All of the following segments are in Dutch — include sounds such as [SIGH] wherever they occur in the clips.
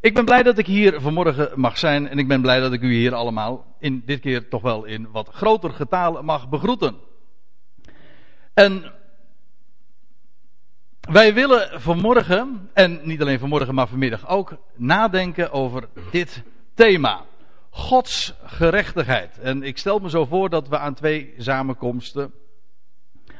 Ik ben blij dat ik hier vanmorgen mag zijn en ik ben blij dat ik u hier allemaal in dit keer toch wel in wat groter getal mag begroeten. En wij willen vanmorgen, en niet alleen vanmorgen, maar vanmiddag ook, nadenken over dit thema. Gods gerechtigheid. En ik stel me zo voor dat we aan twee samenkomsten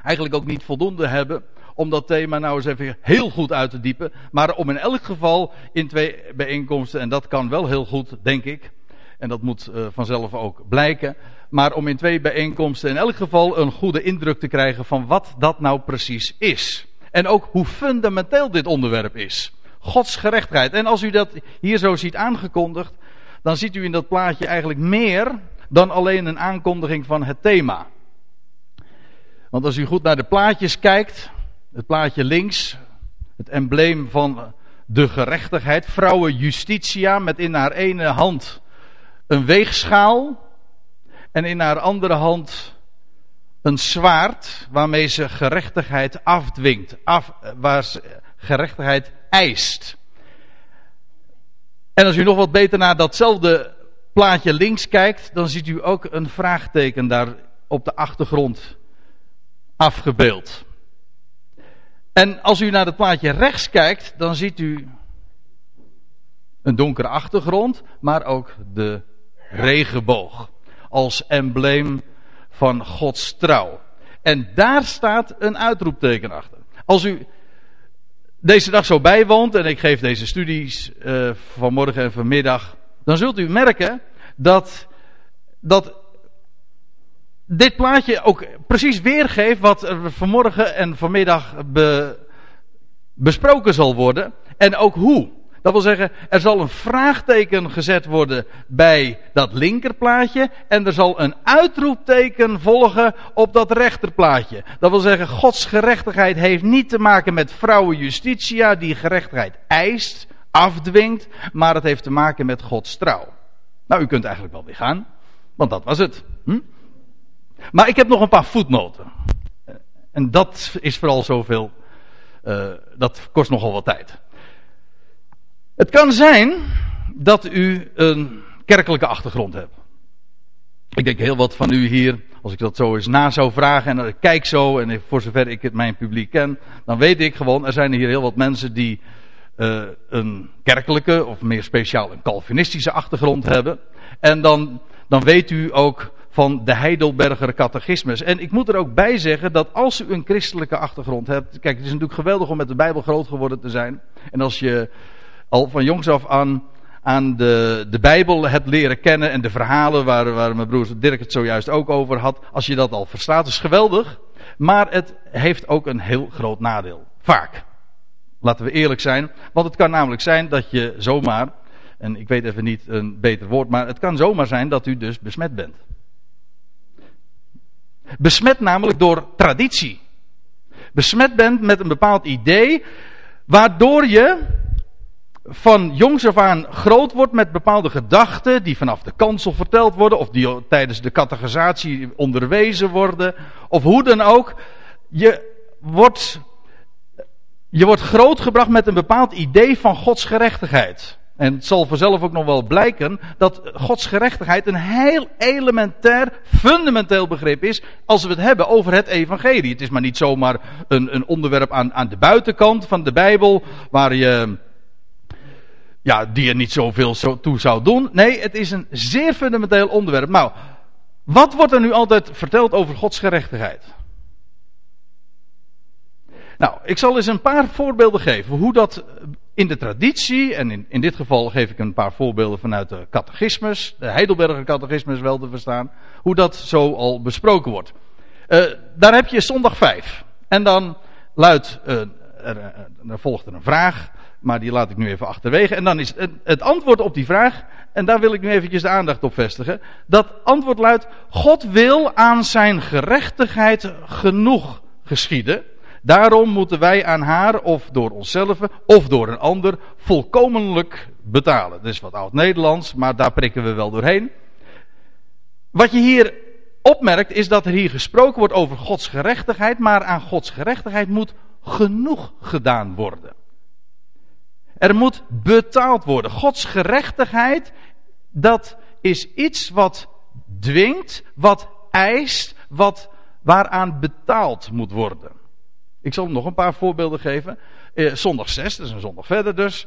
eigenlijk ook niet voldoende hebben om dat thema nou eens even heel goed uit te diepen. Maar om in elk geval in twee bijeenkomsten, en dat kan wel heel goed, denk ik. En dat moet uh, vanzelf ook blijken. Maar om in twee bijeenkomsten in elk geval een goede indruk te krijgen van wat dat nou precies is. En ook hoe fundamenteel dit onderwerp is. Gods gerechtigheid. En als u dat hier zo ziet aangekondigd, dan ziet u in dat plaatje eigenlijk meer dan alleen een aankondiging van het thema. Want als u goed naar de plaatjes kijkt, het plaatje links, het embleem van de gerechtigheid, vrouwen justitia met in haar ene hand een weegschaal en in haar andere hand een zwaard waarmee ze gerechtigheid afdwingt, af, waar ze gerechtigheid eist. En als u nog wat beter naar datzelfde plaatje links kijkt, dan ziet u ook een vraagteken daar op de achtergrond afgebeeld. En als u naar het plaatje rechts kijkt, dan ziet u een donkere achtergrond, maar ook de regenboog. Als embleem van Gods trouw. En daar staat een uitroepteken achter. Als u deze dag zo bijwoont, en ik geef deze studies uh, vanmorgen en vanmiddag, dan zult u merken dat, dat dit plaatje ook precies weergeeft wat er vanmorgen en vanmiddag be, besproken zal worden. En ook hoe. Dat wil zeggen, er zal een vraagteken gezet worden bij dat linkerplaatje. En er zal een uitroepteken volgen op dat rechterplaatje. Dat wil zeggen, Gods gerechtigheid heeft niet te maken met vrouwen justitia die gerechtigheid eist, afdwingt. Maar het heeft te maken met Gods trouw. Nou, u kunt eigenlijk wel weer gaan. Want dat was het. Hm? Maar ik heb nog een paar voetnoten. En dat is vooral zoveel. Uh, dat kost nogal wat tijd. Het kan zijn dat u een kerkelijke achtergrond hebt. Ik denk heel wat van u hier, als ik dat zo eens na zou vragen en ik kijk zo en voor zover ik het mijn publiek ken, dan weet ik gewoon, er zijn hier heel wat mensen die uh, een kerkelijke of meer speciaal een Calvinistische achtergrond hebben. En dan, dan weet u ook van de Heidelberger catechismus. En ik moet er ook bij zeggen dat als u een christelijke achtergrond hebt. Kijk, het is natuurlijk geweldig om met de Bijbel groot geworden te zijn. En als je al van jongs af aan aan de, de Bijbel hebt leren kennen en de verhalen waar, waar mijn broer Dirk het zojuist ook over had. Als je dat al verstaat, is geweldig. Maar het heeft ook een heel groot nadeel. Vaak. Laten we eerlijk zijn. Want het kan namelijk zijn dat je zomaar, en ik weet even niet een beter woord, maar het kan zomaar zijn dat u dus besmet bent. Besmet namelijk door traditie. Besmet bent met een bepaald idee, waardoor je van jongs af aan groot wordt met bepaalde gedachten die vanaf de kansel verteld worden, of die tijdens de catechisatie onderwezen worden, of hoe dan ook. Je wordt, je wordt grootgebracht met een bepaald idee van Gods gerechtigheid. En het zal vanzelf ook nog wel blijken dat Gods gerechtigheid een heel elementair, fundamenteel begrip is als we het hebben over het evangelie. Het is maar niet zomaar een, een onderwerp aan, aan de buitenkant van de Bijbel waar je, ja, die er niet zoveel zo toe zou doen. Nee, het is een zeer fundamenteel onderwerp. Nou, wat wordt er nu altijd verteld over Gods gerechtigheid? Nou, ik zal eens een paar voorbeelden geven hoe dat in de traditie, en in, in dit geval geef ik een paar voorbeelden vanuit de catechismus, de Heidelberger catechismus wel te verstaan, hoe dat zo al besproken wordt. Uh, daar heb je zondag 5. En dan luidt, uh, er, er, volgt er een vraag, maar die laat ik nu even achterwege. En dan is het, het antwoord op die vraag, en daar wil ik nu eventjes de aandacht op vestigen. Dat antwoord luidt, God wil aan zijn gerechtigheid genoeg geschieden. Daarom moeten wij aan haar, of door onszelf, of door een ander, volkomenlijk betalen. Is wat oud-Nederlands, maar daar prikken we wel doorheen. Wat je hier opmerkt, is dat er hier gesproken wordt over Gods gerechtigheid, maar aan Gods gerechtigheid moet genoeg gedaan worden. Er moet betaald worden. Gods gerechtigheid, dat is iets wat dwingt, wat eist, wat, waaraan betaald moet worden. Ik zal nog een paar voorbeelden geven. Eh, zondag 6, dat is een zondag verder dus.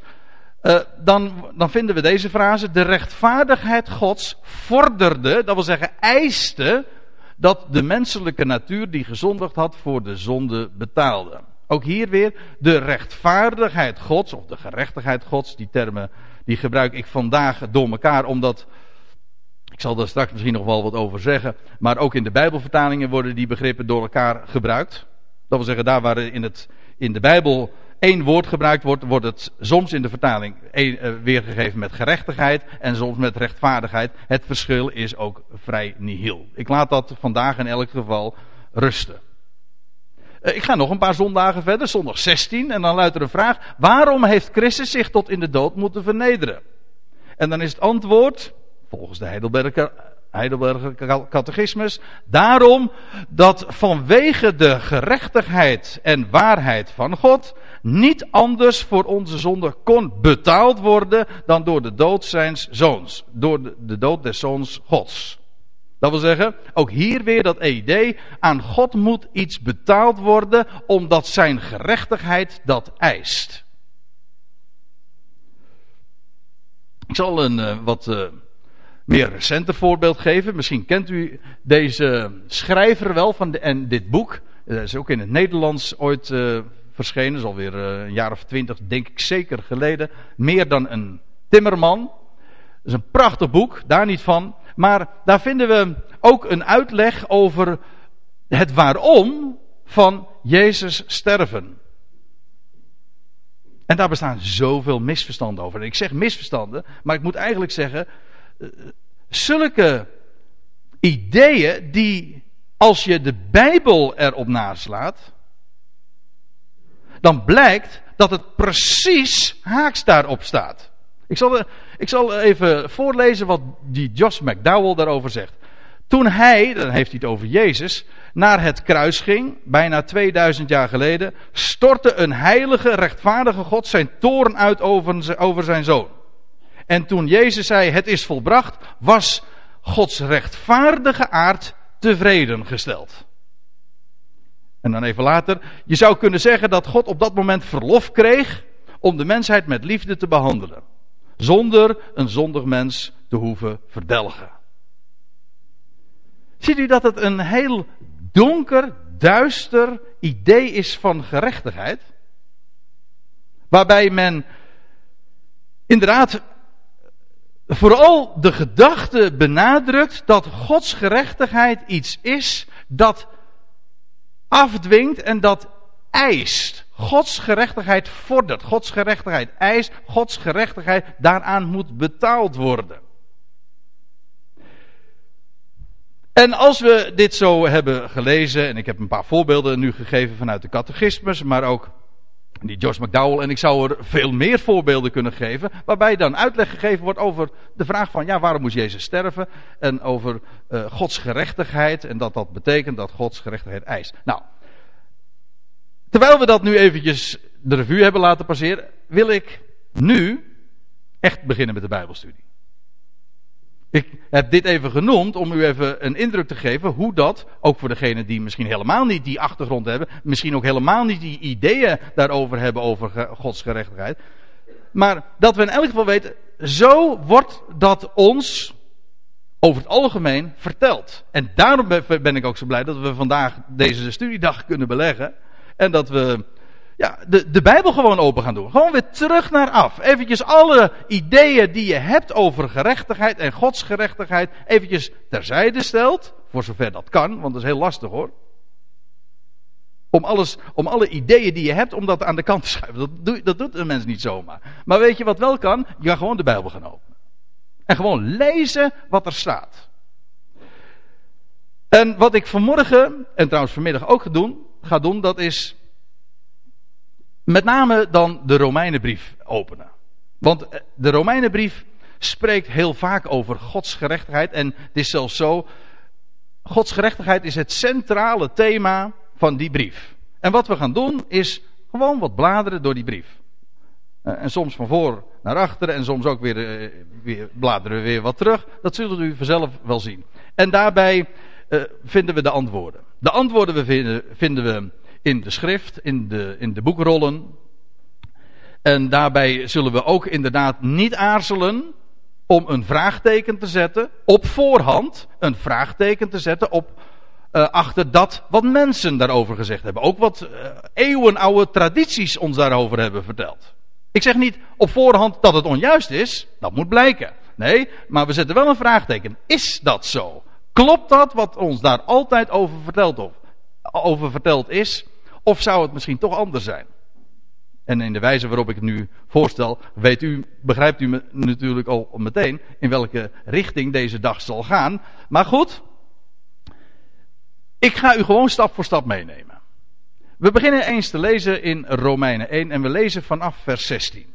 Eh, dan, dan vinden we deze frase. De rechtvaardigheid Gods vorderde, dat wil zeggen eiste, dat de menselijke natuur die gezondigd had voor de zonde betaalde. Ook hier weer de rechtvaardigheid Gods, of de gerechtigheid Gods, die termen die gebruik ik vandaag door elkaar, omdat, ik zal daar straks misschien nog wel wat over zeggen, maar ook in de Bijbelvertalingen worden die begrippen door elkaar gebruikt. Dat wil zeggen, daar waar in, het, in de Bijbel één woord gebruikt wordt, wordt het soms in de vertaling eh, weergegeven met gerechtigheid en soms met rechtvaardigheid. Het verschil is ook vrij nihil. Ik laat dat vandaag in elk geval rusten. Eh, ik ga nog een paar zondagen verder, zondag 16, en dan luidt er een vraag: waarom heeft Christus zich tot in de dood moeten vernederen? En dan is het antwoord, volgens de Heidelberger, Heidelberger catechismus, daarom dat vanwege de gerechtigheid en waarheid van God niet anders voor onze zonde kon betaald worden dan door de dood zijns zoons, door de, dood des zoons Gods. Dat wil zeggen, ook hier weer dat idee, aan God moet iets betaald worden omdat zijn gerechtigheid dat eist. Ik zal een uh, wat uh, meer recenter voorbeeld geven. Misschien kent u deze schrijver wel van de, en dit boek. Dat is ook in het Nederlands ooit uh, verschenen. is alweer een jaar of twintig, denk ik zeker geleden. Meer dan een timmerman. Dat is een prachtig boek, daar niet van. Maar daar vinden we ook een uitleg over het waarom van Jezus sterven. En daar bestaan zoveel misverstanden over. En ik zeg misverstanden, maar ik moet eigenlijk zeggen, eh, zulke ideeën die, als je de Bijbel erop naslaat, dan blijkt dat het precies haaks daarop staat. Ik zal, ik zal even voorlezen wat die Josh McDowell daarover zegt. Toen hij, dan heeft hij het over Jezus, naar het kruis ging, bijna 2000 jaar geleden, stortte een heilige, rechtvaardige God zijn toorn uit over, over zijn zoon. En toen Jezus zei: Het is volbracht, was Gods rechtvaardige aard tevreden gesteld. En dan even later, je zou kunnen zeggen dat God op dat moment verlof kreeg om de mensheid met liefde te behandelen zonder een zondig mens te hoeven verdelgen. Ziet u dat het een heel donker, duister idee is van gerechtigheid? Waarbij men inderdaad vooral de gedachte benadrukt dat Gods gerechtigheid iets is dat afdwingt en dat eist. Gods gerechtigheid vordert. Gods gerechtigheid eist. Gods gerechtigheid daaraan moet betaald worden. En als we dit zo hebben gelezen, en ik heb een paar voorbeelden nu gegeven vanuit de catechismus, maar ook die Josh McDowell, en ik zou er veel meer voorbeelden kunnen geven, waarbij dan uitleg gegeven wordt over de vraag van, ja, waarom moest Jezus sterven? En over uh, Gods gerechtigheid, en dat dat betekent dat Gods gerechtigheid eist. Nou, Terwijl we dat nu eventjes de revue hebben laten passeren, wil ik nu echt beginnen met de Bijbelstudie. Ik heb dit even genoemd om u even een indruk te geven hoe dat, ook voor degenen die misschien helemaal niet die achtergrond hebben, misschien ook helemaal niet die ideeën daarover hebben over Gods gerechtigheid. Maar dat we in elk geval weten, zo wordt dat ons over het algemeen verteld. En daarom ben ik ook zo blij dat we vandaag deze studiedag kunnen beleggen. En dat we ja, de, de Bijbel gewoon open gaan doen. Gewoon weer terug naar af. Eventjes alle ideeën die je hebt over gerechtigheid en Gods gerechtigheid eventjes terzijde stelt. Voor zover dat kan, want dat is heel lastig hoor. Om, alles, om alle ideeën die je hebt, om dat aan de kant te schuiven. Dat, doe, dat doet een mens niet zomaar. Maar weet je wat wel kan? Je kan gewoon de Bijbel gaan openen. En gewoon lezen wat er staat. En wat ik vanmorgen, en trouwens vanmiddag ook ga ga doen, dat is met name dan de Romeinenbrief openen. Want eh, de Romeinenbrief spreekt heel vaak over Gods gerechtigheid. En het is zelfs zo, Gods gerechtigheid is het centrale thema van die brief. En wat we gaan doen is gewoon wat bladeren door die brief. Eh, en soms van voor naar achter en soms ook weer, eh, weer bladeren we weer wat terug. Dat zult u vanzelf wel zien. En daarbij vinden we de antwoorden. De antwoorden we vinden, vinden we in de schrift, in de, in de boekrollen. En daarbij zullen we ook inderdaad niet aarzelen om een vraagteken te zetten, op voorhand een vraagteken te zetten op, uh, achter dat wat mensen daarover gezegd hebben. Ook wat uh, eeuwenoude tradities ons daarover hebben verteld. Ik zeg niet op voorhand dat het onjuist is, dat moet blijken. Nee, maar we zetten wel een vraagteken. Is dat zo? Klopt dat wat ons daar altijd over verteld, of, over verteld is? Of zou het misschien toch anders zijn? En in de wijze waarop ik het nu voorstel, weet u, begrijpt u me natuurlijk al meteen in welke richting deze dag zal gaan. Maar goed, ik ga u gewoon stap voor stap meenemen. We beginnen eens te lezen in Romeinen 1 en we lezen vanaf vers 16.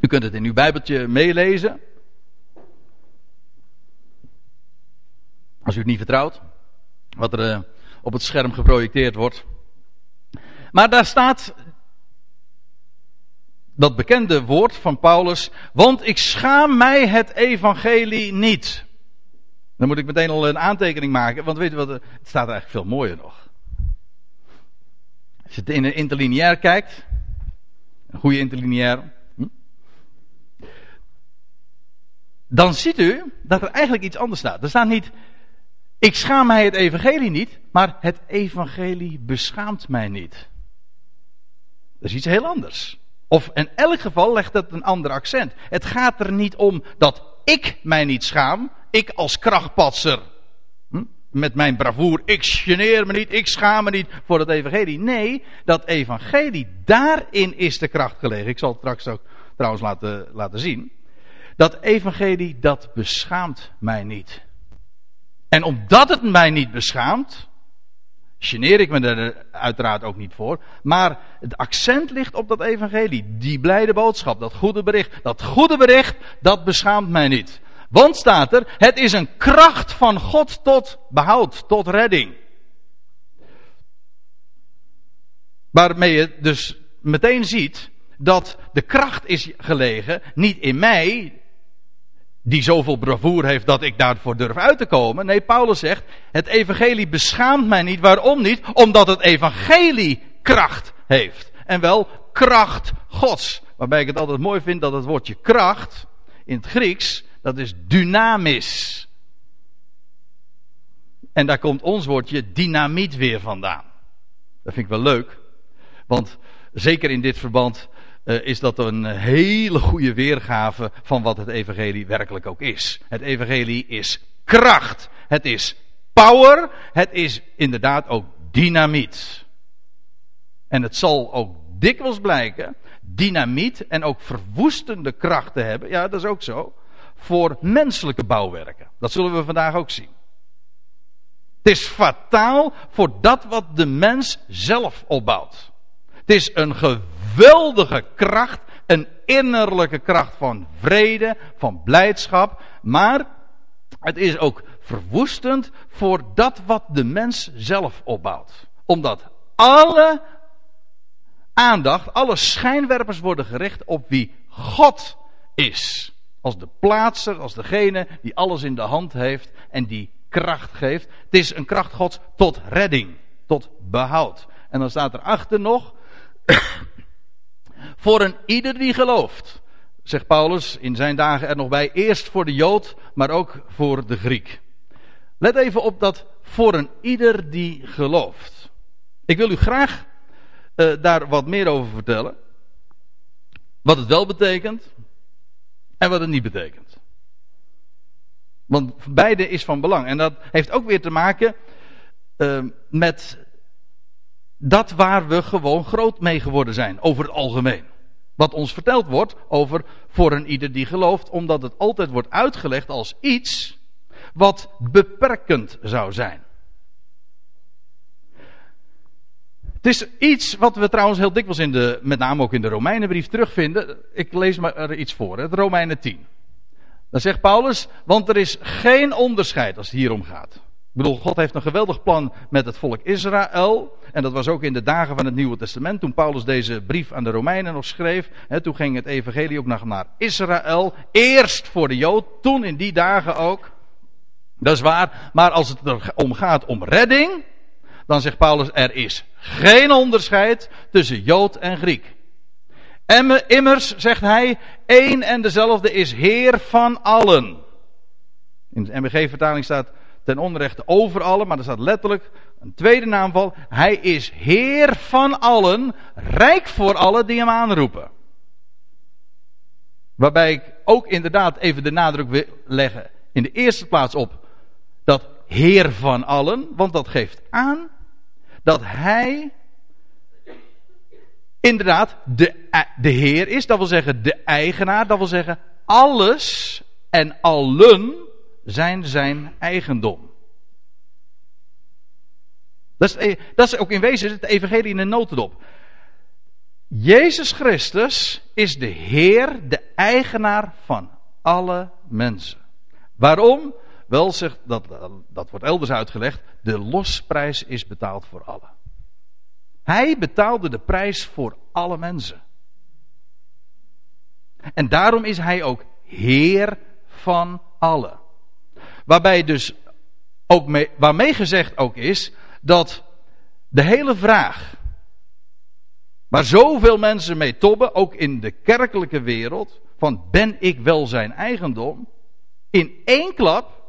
U kunt het in uw Bijbeltje meelezen. Als u het niet vertrouwt, wat er uh, op het scherm geprojecteerd wordt. Maar daar staat dat bekende woord van Paulus, want ik schaam mij het evangelie niet. Dan moet ik meteen al een aantekening maken, want weet je wat, het staat eigenlijk veel mooier nog. Als je het in een interlineair kijkt, een goede interlineair, hm, dan ziet u dat er eigenlijk iets anders staat. Er staat niet, ik schaam mij het evangelie niet, maar het evangelie beschaamt mij niet. Dat is iets heel anders. Of in elk geval legt het een ander accent. Het gaat er niet om dat ik mij niet schaam. Ik als krachtpatser. Hm? Met mijn bravoer. Ik geneer me niet. Ik schaam me niet voor het evangelie. Nee, dat evangelie. Daarin is de kracht gelegen. Ik zal het straks ook trouwens laten, laten zien. Dat evangelie dat beschaamt mij niet. En omdat het mij niet beschaamt geneer ik me er uiteraard ook niet voor. Maar het accent ligt op dat evangelie. Die blijde boodschap, dat goede bericht. Dat goede bericht, dat beschaamt mij niet. Want staat er, het is een kracht van God tot behoud, tot redding. Waarmee je dus meteen ziet dat de kracht is gelegen niet in mij, die zoveel bravoer heeft dat ik daarvoor durf uit te komen. Nee, Paulus zegt, het evangelie beschaamt mij niet. Waarom niet? Omdat het evangelie kracht heeft. En wel kracht Gods. Waarbij ik het altijd mooi vind dat het woordje kracht, in het Grieks, dat is dynamis. En daar komt ons woordje dynamiet weer vandaan. Dat vind ik wel leuk. Want zeker in dit verband uh, is dat een hele goede weergave van wat het evangelie werkelijk ook is. Het evangelie is kracht. Het is power. Het is inderdaad ook dynamiet. En het zal ook dikwijls blijken dynamiet en ook verwoestende krachten hebben. Ja, dat is ook zo. Voor menselijke bouwwerken. Dat zullen we vandaag ook zien. Het is fataal voor dat wat de mens zelf opbouwt. Het is een geweldige kracht, een innerlijke kracht van vrede, van blijdschap, maar het is ook verwoestend voor dat wat de mens zelf opbouwt. Omdat alle aandacht, alle schijnwerpers worden gericht op wie God is. Als de plaatser, als degene die alles in de hand heeft en die kracht geeft. Het is een kracht Gods tot redding, tot behoud. En dan staat er achter nog, voor een ieder die gelooft. Zegt Paulus in zijn dagen er nog bij. Eerst voor de Jood, maar ook voor de Griek. Let even op dat voor een ieder die gelooft. Ik wil u graag uh, daar wat meer over vertellen. Wat het wel betekent en wat het niet betekent. Want beide is van belang. En dat heeft ook weer te maken uh, met dat waar we gewoon groot mee geworden zijn, over het algemeen. Wat ons verteld wordt over voor een ieder die gelooft, omdat het altijd wordt uitgelegd als iets wat beperkend zou zijn. Het is iets wat we trouwens heel dikwijls in de, met name ook in de Romeinenbrief terugvinden. Ik lees maar er iets voor, het Romeinen 10. Dan zegt Paulus, want er is geen onderscheid als het hier om gaat. Ik bedoel, God heeft een geweldig plan met het volk Israël. En dat was ook in de dagen van het Nieuwe Testament. Toen Paulus deze brief aan de Romeinen nog schreef. Hè, toen ging het evangelie ook naar Israël. Eerst voor de Jood, toen in die dagen ook. Dat is waar. Maar als het er om gaat om redding. Dan zegt Paulus, er is geen onderscheid tussen Jood en Griek. En immers, zegt hij, één en dezelfde is Heer van allen. In de MBG-vertaling staat ten onrechte over allen, maar er staat letterlijk een tweede naamval. Hij is Heer van allen, rijk voor allen die hem aanroepen. Waarbij ik ook inderdaad even de nadruk wil leggen in de eerste plaats op dat Heer van allen, want dat geeft aan dat Hij inderdaad de, de Heer is, dat wil zeggen de eigenaar, dat wil zeggen alles en allen zijn zijn eigendom. Dat is, e- dat is ook in wezen het evangelie in een notendop. Jezus Christus is de Heer, de eigenaar van alle mensen. Waarom? Wel zegt, dat, dat wordt elders uitgelegd, de losprijs is betaald voor allen. Hij betaalde de prijs voor alle mensen. En daarom is hij ook Heer van allen. Waarbij dus ook mee, waarmee gezegd ook is dat de hele vraag waar zoveel mensen mee tobben, ook in de kerkelijke wereld, van ben ik wel zijn eigendom, in één klap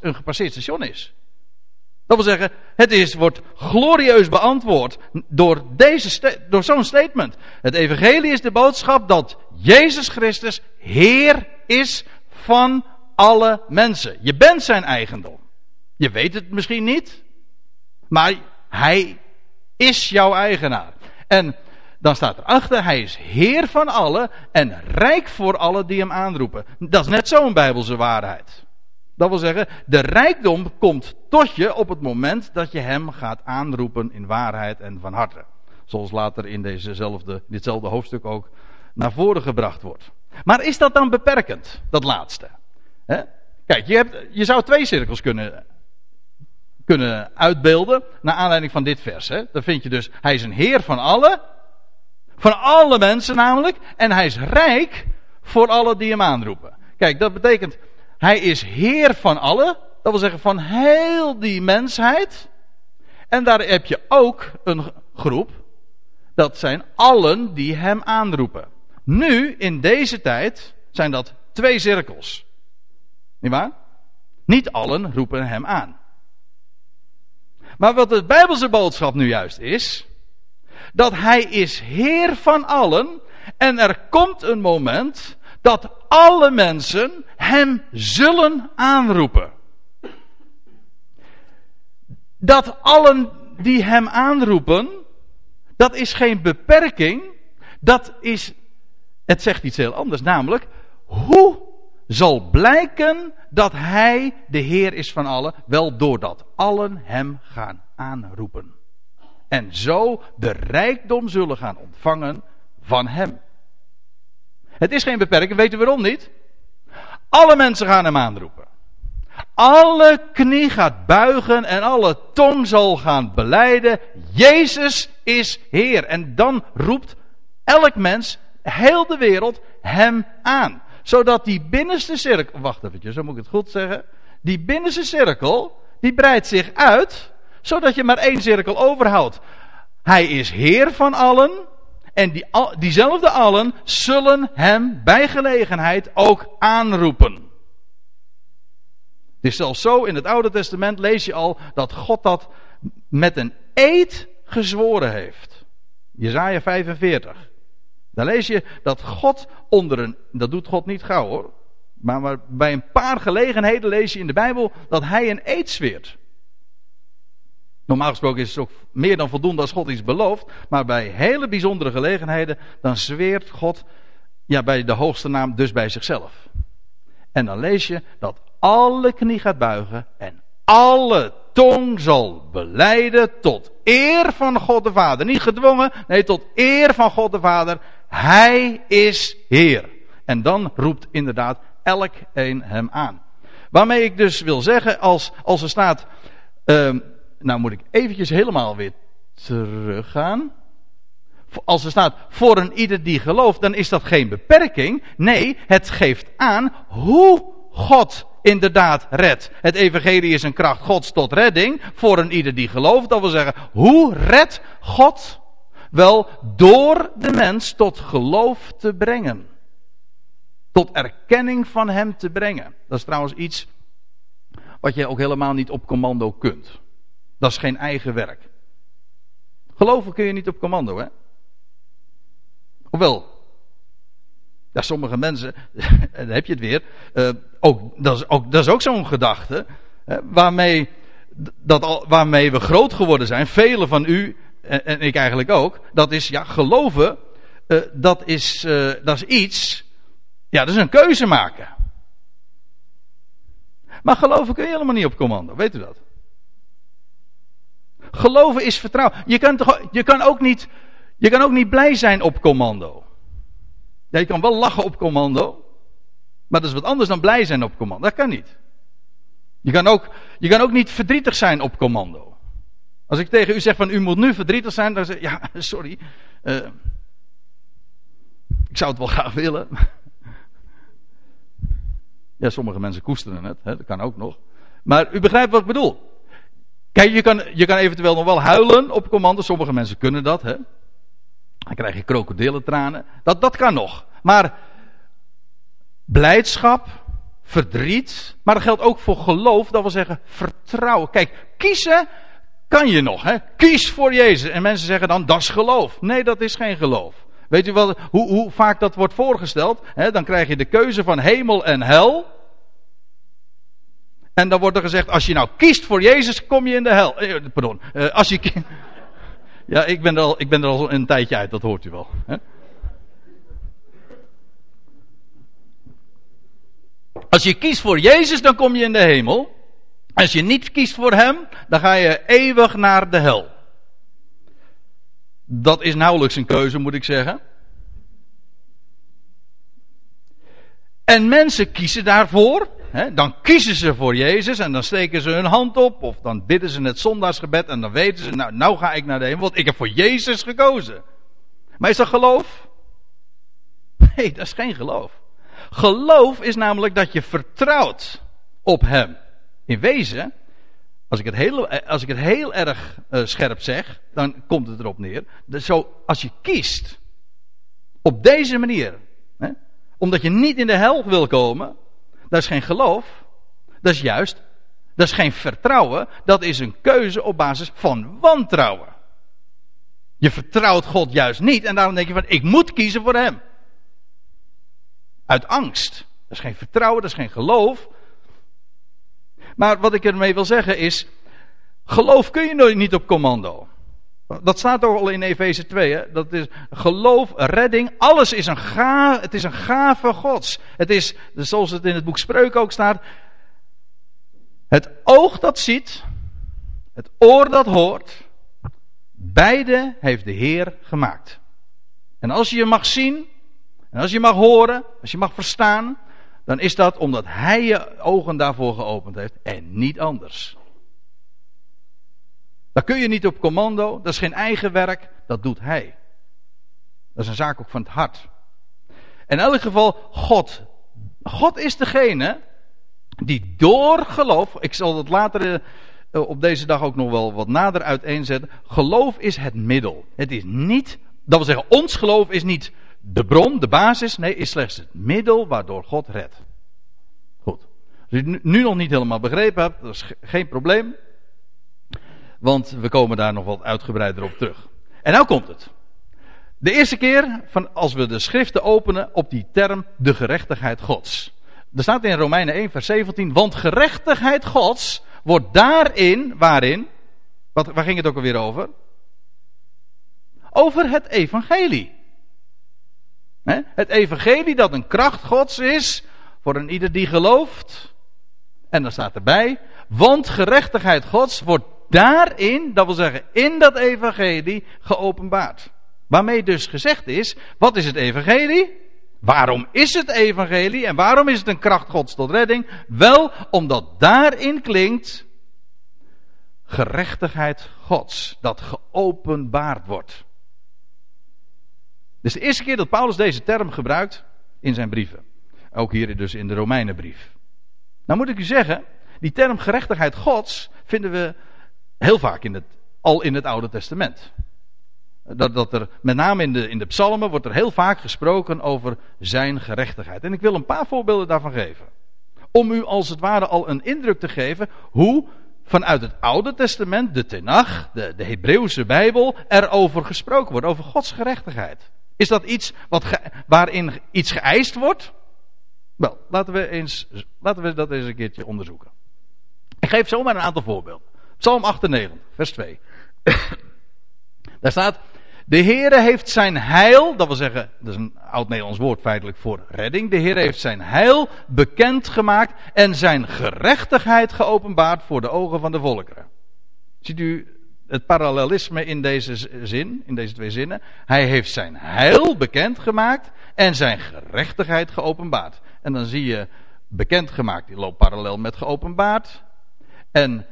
een gepasseerd station is. Dat wil zeggen, het is, wordt glorieus beantwoord door, deze, door zo'n statement. Het evangelie is de boodschap dat Jezus Christus Heer is van alle mensen. Je bent zijn eigendom. Je weet het misschien niet, maar hij is jouw eigenaar. En dan staat erachter, hij is Heer van alle en rijk voor alle die hem aanroepen. Dat is net zo'n bijbelse waarheid. Dat wil zeggen, de rijkdom komt tot je op het moment dat je hem gaat aanroepen in waarheid en van harte. Zoals later in dezezelfde, ditzelfde hoofdstuk ook naar voren gebracht wordt. Maar is dat dan beperkend, dat laatste? Kijk, je, hebt, je zou twee cirkels kunnen, kunnen uitbeelden naar aanleiding van dit vers. Hè? Dan vind je dus, hij is een heer van alle, van alle mensen namelijk, en hij is rijk voor alle die hem aanroepen. Kijk, dat betekent, hij is Heer van allen. Dat wil zeggen van heel die mensheid. En daar heb je ook een groep. Dat zijn allen die hem aanroepen. Nu, in deze tijd, zijn dat twee cirkels. Niet waar? Niet allen roepen hem aan. Maar wat de Bijbelse boodschap nu juist is, dat hij is Heer van allen en er komt een moment dat alle mensen hem zullen aanroepen. Dat allen die hem aanroepen, dat is geen beperking, dat is, het zegt iets heel anders, namelijk, hoe zal blijken dat hij de Heer is van allen? Wel doordat allen hem gaan aanroepen. En zo de rijkdom zullen gaan ontvangen van hem. Het is geen beperking, weet u waarom niet? Alle mensen gaan hem aanroepen. Alle knie gaat buigen en alle tong zal gaan beleiden. Jezus is Heer. En dan roept elk mens, heel de wereld, hem aan. Zodat die binnenste cirkel, wacht even, zo moet ik het goed zeggen. Die binnenste cirkel, die breidt zich uit, zodat je maar één cirkel overhoudt. Hij is Heer van allen, en die, diezelfde allen zullen hem bij gelegenheid ook aanroepen. Het is zelfs zo, in het Oude Testament lees je al dat God dat met een eed gezworen heeft. Jezaja 45. Daar lees je dat God onder een, dat doet God niet gauw hoor. Maar, maar bij een paar gelegenheden lees je in de Bijbel dat hij een eed zweert. Normaal gesproken is het ook meer dan voldoende als God iets belooft. Maar bij hele bijzondere gelegenheden, dan zweert God, ja, bij de hoogste naam, dus bij zichzelf. En dan lees je dat alle knie gaat buigen en alle tong zal beleiden tot eer van God de Vader. Niet gedwongen, nee, tot eer van God de Vader. Hij is Heer. En dan roept inderdaad elk een hem aan. Waarmee ik dus wil zeggen, als, als er staat, uh, nou moet ik eventjes helemaal weer teruggaan. Als er staat, voor een ieder die gelooft, dan is dat geen beperking. Nee, het geeft aan hoe God inderdaad redt. Het evangelie is een kracht Gods tot redding voor een ieder die gelooft. Dat wil zeggen, hoe redt God? Wel, door de mens tot geloof te brengen. Tot erkenning van hem te brengen. Dat is trouwens iets wat je ook helemaal niet op commando kunt. Dat is geen eigen werk. Geloven kun je niet op commando, hè? Ofwel, ja, sommige mensen, [LAUGHS] dan heb je het weer, uh, ook, dat, is ook, dat is ook zo'n gedachte, hè, waarmee, dat al, waarmee we groot geworden zijn, velen van u en, ik eigenlijk ook, dat is, ja, geloven, uh, dat, is, uh, dat is iets, ja, dat is een keuze maken. Maar geloven kun je helemaal niet op commando, weet u dat? Geloven is vertrouwen. Je kan, toch, je kan, ook, niet, je kan ook niet blij zijn op commando. Ja, je kan wel lachen op commando. Maar dat is wat anders dan blij zijn op commando. Dat kan niet. Je kan ook, je kan ook niet verdrietig zijn op commando. Als ik tegen u zeg van u moet nu verdrietig zijn, dan zeg je ja, sorry. Uh, ik zou het wel graag willen. ja, sommige mensen koesteren het, hè, dat kan ook nog. Maar u begrijpt wat ik bedoel. Kijk, je kan, je kan eventueel nog wel huilen op commando. Sommige mensen kunnen dat, hè. Dan krijg je krokodillentranen. Dat, dat kan nog. Maar blijdschap, verdriet, maar dat geldt ook voor geloof, dat wil zeggen vertrouwen. Kijk, kiezen kan je nog, hè. Kies voor Jezus. En mensen zeggen dan, dat is geloof. Nee, dat is geen geloof. Weet u wel hoe, hoe vaak dat wordt voorgesteld? He, dan krijg je de keuze van hemel en hel. En dan wordt er gezegd, als je nou kiest voor Jezus, kom je in de hel. Eh, pardon, eh, als je... [LAUGHS] Ja, ik ben, er al, ik ben er al een tijdje uit, dat hoort u wel. Hè? Als je kiest voor Jezus, dan kom je in de hemel. Als je niet kiest voor Hem, dan ga je eeuwig naar de hel. Dat is nauwelijks een keuze, moet ik zeggen. En mensen kiezen daarvoor. Hè, dan kiezen ze voor Jezus en dan steken ze hun hand op. Of dan bidden ze het zondagsgebed en dan weten ze, nou, nou ga ik naar de hemel, want ik heb voor Jezus gekozen. Maar is dat geloof? Nee, dat is geen geloof. Geloof is namelijk dat je vertrouwt op Hem. In wezen, als ik het heel, als ik het heel erg uh, scherp zeg, dan komt het erop neer. Dus zo, als je kiest op deze manier, hè, omdat je niet in de hel wil komen, dat is geen geloof. Dat is juist, dat is geen vertrouwen. Dat is een keuze op basis van wantrouwen. Je vertrouwt God juist niet en daarom denk je van ik moet kiezen voor Hem. Uit angst. Dat is geen vertrouwen, dat is geen geloof. Maar wat ik ermee wil zeggen is, geloof kun je niet op commando. Dat staat ook al in Efeze 2. Hè? Dat is geloof, redding, alles is een gave. Het is een gave Gods. Het is, zoals het in het boek Spreuken ook staat. Het oog dat ziet, het oor dat hoort, beide heeft de Heer gemaakt. En als je mag zien, en als je mag horen, als je mag verstaan, dan is dat omdat Hij je ogen daarvoor geopend heeft en niet anders. Daar kun je niet op commando, dat is geen eigen werk, dat doet Hij. Dat is een zaak ook van het hart. In elk geval, God. God is degene die door geloof, ik zal dat later eh, op deze dag ook nog wel wat nader uiteenzetten. Geloof is het middel. Het is niet, dat wil zeggen, ons geloof is niet de bron, de basis, nee, is slechts het middel waardoor God redt. Goed. Als het nu nog niet helemaal begrepen hebt, dat is geen probleem. Want we komen daar nog wat uitgebreider op terug. En nou komt het. De eerste keer van als we de schriften openen op die term de gerechtigheid Gods. Er staat in Romeinen 1 vers 17, want gerechtigheid Gods wordt daarin, waarin, wat, waar ging het ook alweer over? Over het evangelie. Het evangelie dat een kracht Gods is voor een ieder die gelooft. En dan staat erbij, want gerechtigheid Gods wordt daarin, dat wil zeggen in dat evangelie, geopenbaard. Waarmee dus gezegd is, wat is het evangelie? Waarom is het evangelie en waarom is het een kracht Gods tot redding? Wel omdat daarin klinkt gerechtigheid Gods, dat geopenbaard wordt. Is de eerste keer dat Paulus deze term gebruikt in zijn brieven. Ook hier dus in de Romeinenbrief. Nou moet ik u zeggen, die term gerechtigheid Gods vinden we heel vaak in het, al in het Oude Testament. Dat, dat er, met name in de, in de psalmen, wordt er heel vaak gesproken over zijn gerechtigheid. En ik wil een paar voorbeelden daarvan geven. Om u als het ware al een indruk te geven hoe vanuit het Oude Testament, de Tenach, de, de Hebreeuwse Bijbel, erover gesproken wordt, over Gods gerechtigheid. Is dat iets wat waarin iets geëist wordt? Wel, laten we, eens, laten we dat eens een keertje onderzoeken. Ik geef zomaar een aantal voorbeelden. Psalm 98, vers 2. [COUGHS] Daar staat: De Heere heeft zijn heil, dat wil zeggen, dat is een oud Nederlands woord feitelijk voor redding. De Heere heeft zijn heil bekendgemaakt en zijn gerechtigheid geopenbaard voor de ogen van de volkeren. Ziet u het parallelisme in deze zin, in deze twee zinnen? Hij heeft zijn heil bekendgemaakt en zijn gerechtigheid geopenbaard. En dan zie je bekendgemaakt, die loopt parallel met geopenbaard. En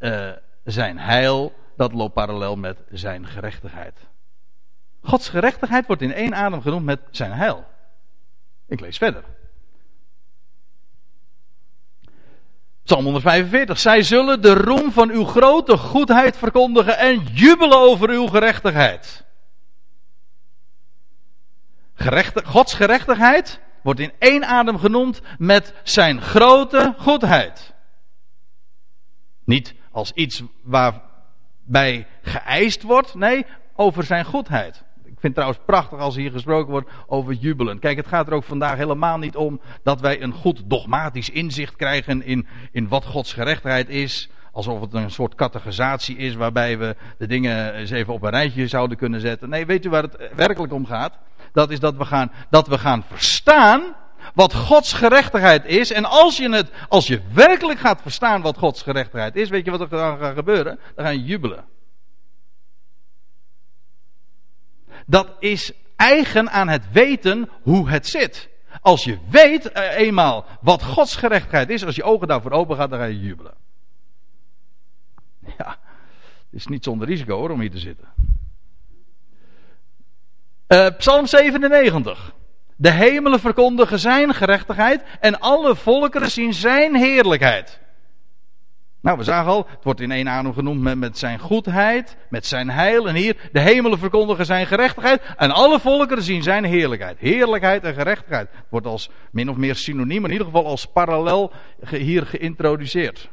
uh, zijn heil, dat loopt parallel met zijn gerechtigheid. Gods gerechtigheid wordt in één adem genoemd met zijn heil. Ik lees verder. Psalm 145. Zij zullen de roem van uw grote goedheid verkondigen en jubelen over uw gerechtigheid. Gods gerechtigheid wordt in één adem genoemd met zijn grote goedheid. Niet als iets waarbij geëist wordt, nee, over zijn goedheid. Ik vind het trouwens prachtig als hier gesproken wordt over jubelen. Kijk, het gaat er ook vandaag helemaal niet om dat wij een goed dogmatisch inzicht krijgen in, in wat Gods gerechtigheid is. Alsof het een soort categorisatie is waarbij we de dingen eens even op een rijtje zouden kunnen zetten. Nee, weet u waar het werkelijk om gaat? Dat is dat we gaan, dat we gaan verstaan wat Gods gerechtigheid is. En als je, het, als je werkelijk gaat verstaan wat Gods gerechtigheid is, weet je wat er dan gaat gebeuren? Dan ga je jubelen. Dat is eigen aan het weten hoe het zit. Als je weet eh, eenmaal wat Gods gerechtigheid is, als je ogen daarvoor open gaat, dan ga je jubelen. Ja, het is niet zonder risico hoor om hier te zitten. Uh, Psalm 97. De hemelen verkondigen zijn gerechtigheid en alle volkeren zien zijn heerlijkheid. Nou, we zagen al, het wordt in één adem genoemd met, met, zijn goedheid, met zijn heil. En hier, de hemelen verkondigen zijn gerechtigheid en alle volkeren zien zijn heerlijkheid. Heerlijkheid en gerechtigheid wordt als min of meer synoniem, in ieder geval als parallel hier geïntroduceerd.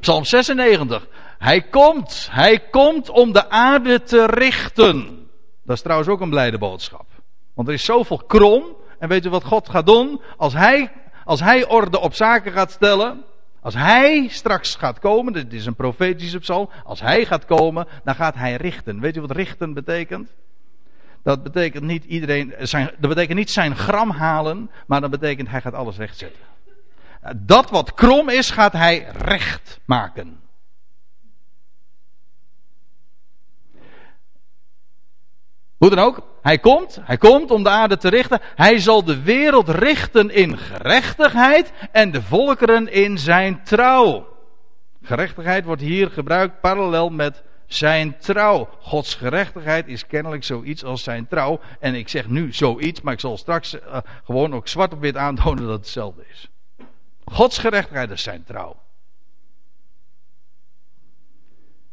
Psalm 96. Hij komt, hij komt om de aarde te richten. Dat is trouwens ook een blijde boodschap. Want er is zoveel krom. En weet u wat God gaat doen? Als hij, als hij orde op zaken gaat stellen. Als hij straks gaat komen. Dit is een profetische psalm. Als hij gaat komen, dan gaat hij richten. Weet u wat richten betekent? Dat betekent niet iedereen, zijn, dat betekent niet zijn gram halen. Maar dat betekent hij gaat alles rechtzetten. Dat wat krom is, gaat hij recht maken. Hoe dan ook, hij komt, hij komt om de aarde te richten. Hij zal de wereld richten in gerechtigheid en de volkeren in zijn trouw. Gerechtigheid wordt hier gebruikt parallel met zijn trouw. Gods gerechtigheid is kennelijk zoiets als zijn trouw. En ik zeg nu zoiets, maar ik zal straks uh, gewoon ook zwart op wit aantonen dat het hetzelfde is. Gods gerechtigheid is zijn trouw.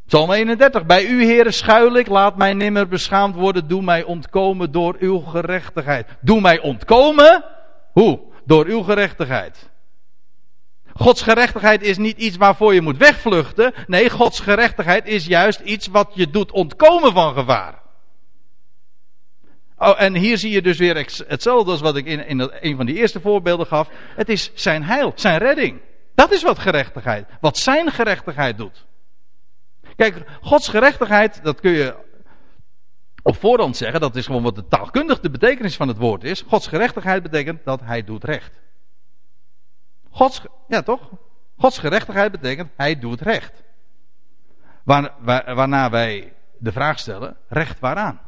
Psalm 31. Bij u, heren, schuil ik. Laat mij nimmer beschaamd worden. Doe mij ontkomen door uw gerechtigheid. Doe mij ontkomen? Hoe? Door uw gerechtigheid. Gods gerechtigheid is niet iets waarvoor je moet wegvluchten. Nee, Gods gerechtigheid is juist iets wat je doet ontkomen van gevaar. Oh, en hier zie je dus weer hetzelfde als wat ik in, in een van die eerste voorbeelden gaf. Het is zijn heil, zijn redding. Dat is wat gerechtigheid, wat zijn gerechtigheid doet. Kijk, Gods gerechtigheid, dat kun je op voorhand zeggen, dat is gewoon wat de taalkundig de betekenis van het woord is. Gods gerechtigheid betekent dat hij doet recht. Gods, ja toch? Gods gerechtigheid betekent hij doet recht. Waar, waar, waarna wij de vraag stellen, recht waaraan?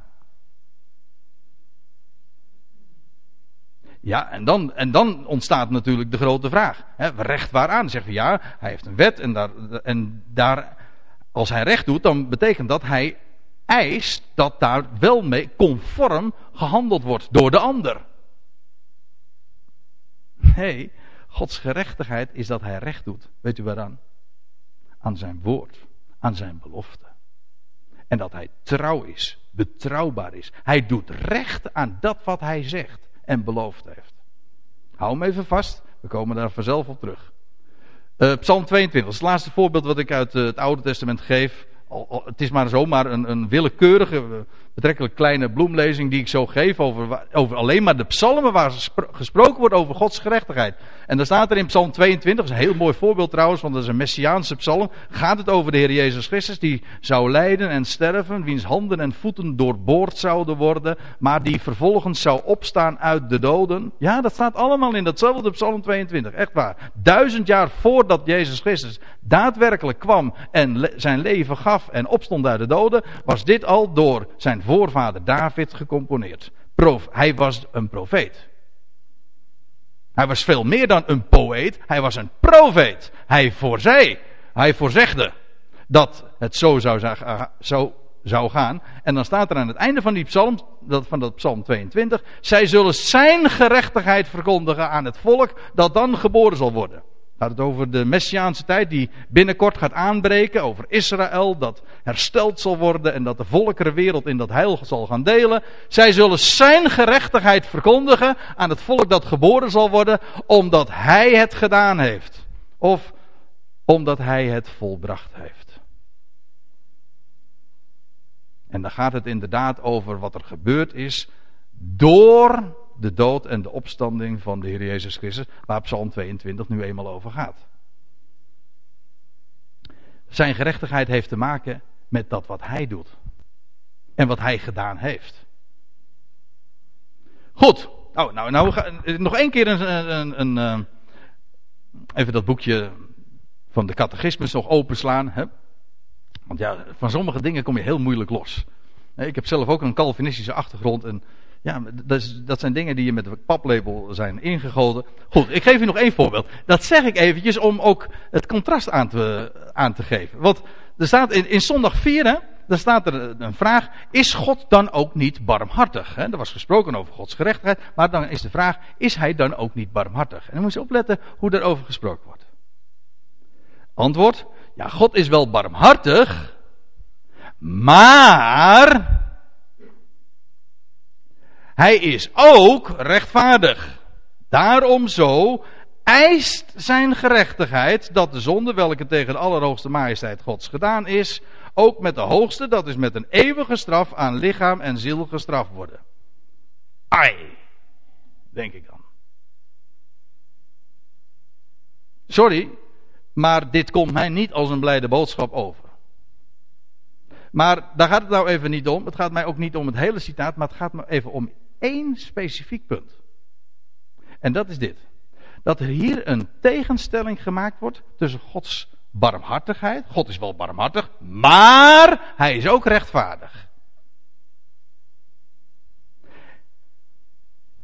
Ja, en dan, en dan ontstaat natuurlijk de grote vraag. Hè, recht waaraan? Zeggen we ja, hij heeft een wet en daar, en daar, als hij recht doet, dan betekent dat hij eist dat daar wel mee conform gehandeld wordt door de ander. Nee, Gods gerechtigheid is dat hij recht doet. Weet u waaraan? Aan zijn woord, aan zijn belofte. En dat hij trouw is, betrouwbaar is. Hij doet recht aan dat wat hij zegt en beloofd heeft. Hou hem even vast, we komen daar vanzelf op terug. Uh, Psalm 22, dat is het laatste voorbeeld wat ik uit uh, het Oude Testament geef. Het is maar zomaar een, een willekeurige, betrekkelijk kleine bloemlezing die ik zo geef over, over alleen maar de psalmen waar gesproken wordt over Gods gerechtigheid. En dan staat er in Psalm 22, dat is een heel mooi voorbeeld trouwens, want dat is een messiaanse psalm, gaat het over de Heer Jezus Christus die zou lijden en sterven, wiens handen en voeten doorboord zouden worden, maar die vervolgens zou opstaan uit de doden. Ja, dat staat allemaal in datzelfde Psalm 22, echt waar. Duizend jaar voordat Jezus Christus daadwerkelijk kwam en zijn leven gaf en opstond uit de doden, was dit al door zijn voorvader David gecomponeerd. Prof, hij was een profeet. Hij was veel meer dan een poëet, hij was een profeet. Hij voorzee, hij voorzegde dat het zo zou, zo zou gaan. En dan staat er aan het einde van die psalm, van dat psalm 22, zij zullen zijn gerechtigheid verkondigen aan het volk dat dan geboren zal worden gaat het over de Messiaanse tijd die binnenkort gaat aanbreken. Over Israël dat hersteld zal worden en dat de volkerenwereld in dat heil zal gaan delen. Zij zullen zijn gerechtigheid verkondigen aan het volk dat geboren zal worden. Omdat hij het gedaan heeft. Of omdat hij het volbracht heeft. En dan gaat het inderdaad over wat er gebeurd is door de dood en de opstanding van de Heer Jezus Christus, waar Psalm 22 nu eenmaal over gaat. Zijn gerechtigheid heeft te maken met dat wat hij doet. En wat hij gedaan heeft. Goed. Oh, nou, nou nog één keer een, een, een, eh, even dat boekje van de catechismus nog openslaan. Hè? Want ja, van sommige dingen kom je heel moeilijk los. Ik heb zelf ook een Calvinistische achtergrond en ja, dat, is, dat, zijn dingen die je met de paplepel zijn ingegoten. Goed, ik geef u nog één voorbeeld. Dat zeg ik eventjes om ook het contrast aan te, aan te geven. Want er staat in, in zondag 4, hè, daar staat er een vraag. Is God dan ook niet barmhartig? Hè? Er was gesproken over Gods gerechtigheid. Maar dan is de vraag, is hij dan ook niet barmhartig? En dan moet je opletten hoe daarover gesproken wordt. Antwoord, ja, God is wel barmhartig. Maar hij is ook rechtvaardig. Daarom zo eist zijn gerechtigheid dat de zonde welke tegen de allerhoogste majesteit Gods gedaan is, ook met de hoogste, dat is met een eeuwige straf aan lichaam en ziel gestraft worden. Ai, denk ik dan. Sorry, maar dit komt mij niet als een blijde boodschap over. Maar daar gaat het nou even niet om. Het gaat mij ook niet om het hele citaat, maar het gaat me even om één specifiek punt. En dat is dit. Dat er hier een tegenstelling gemaakt wordt tussen Gods barmhartigheid. God is wel barmhartig, maar hij is ook rechtvaardig.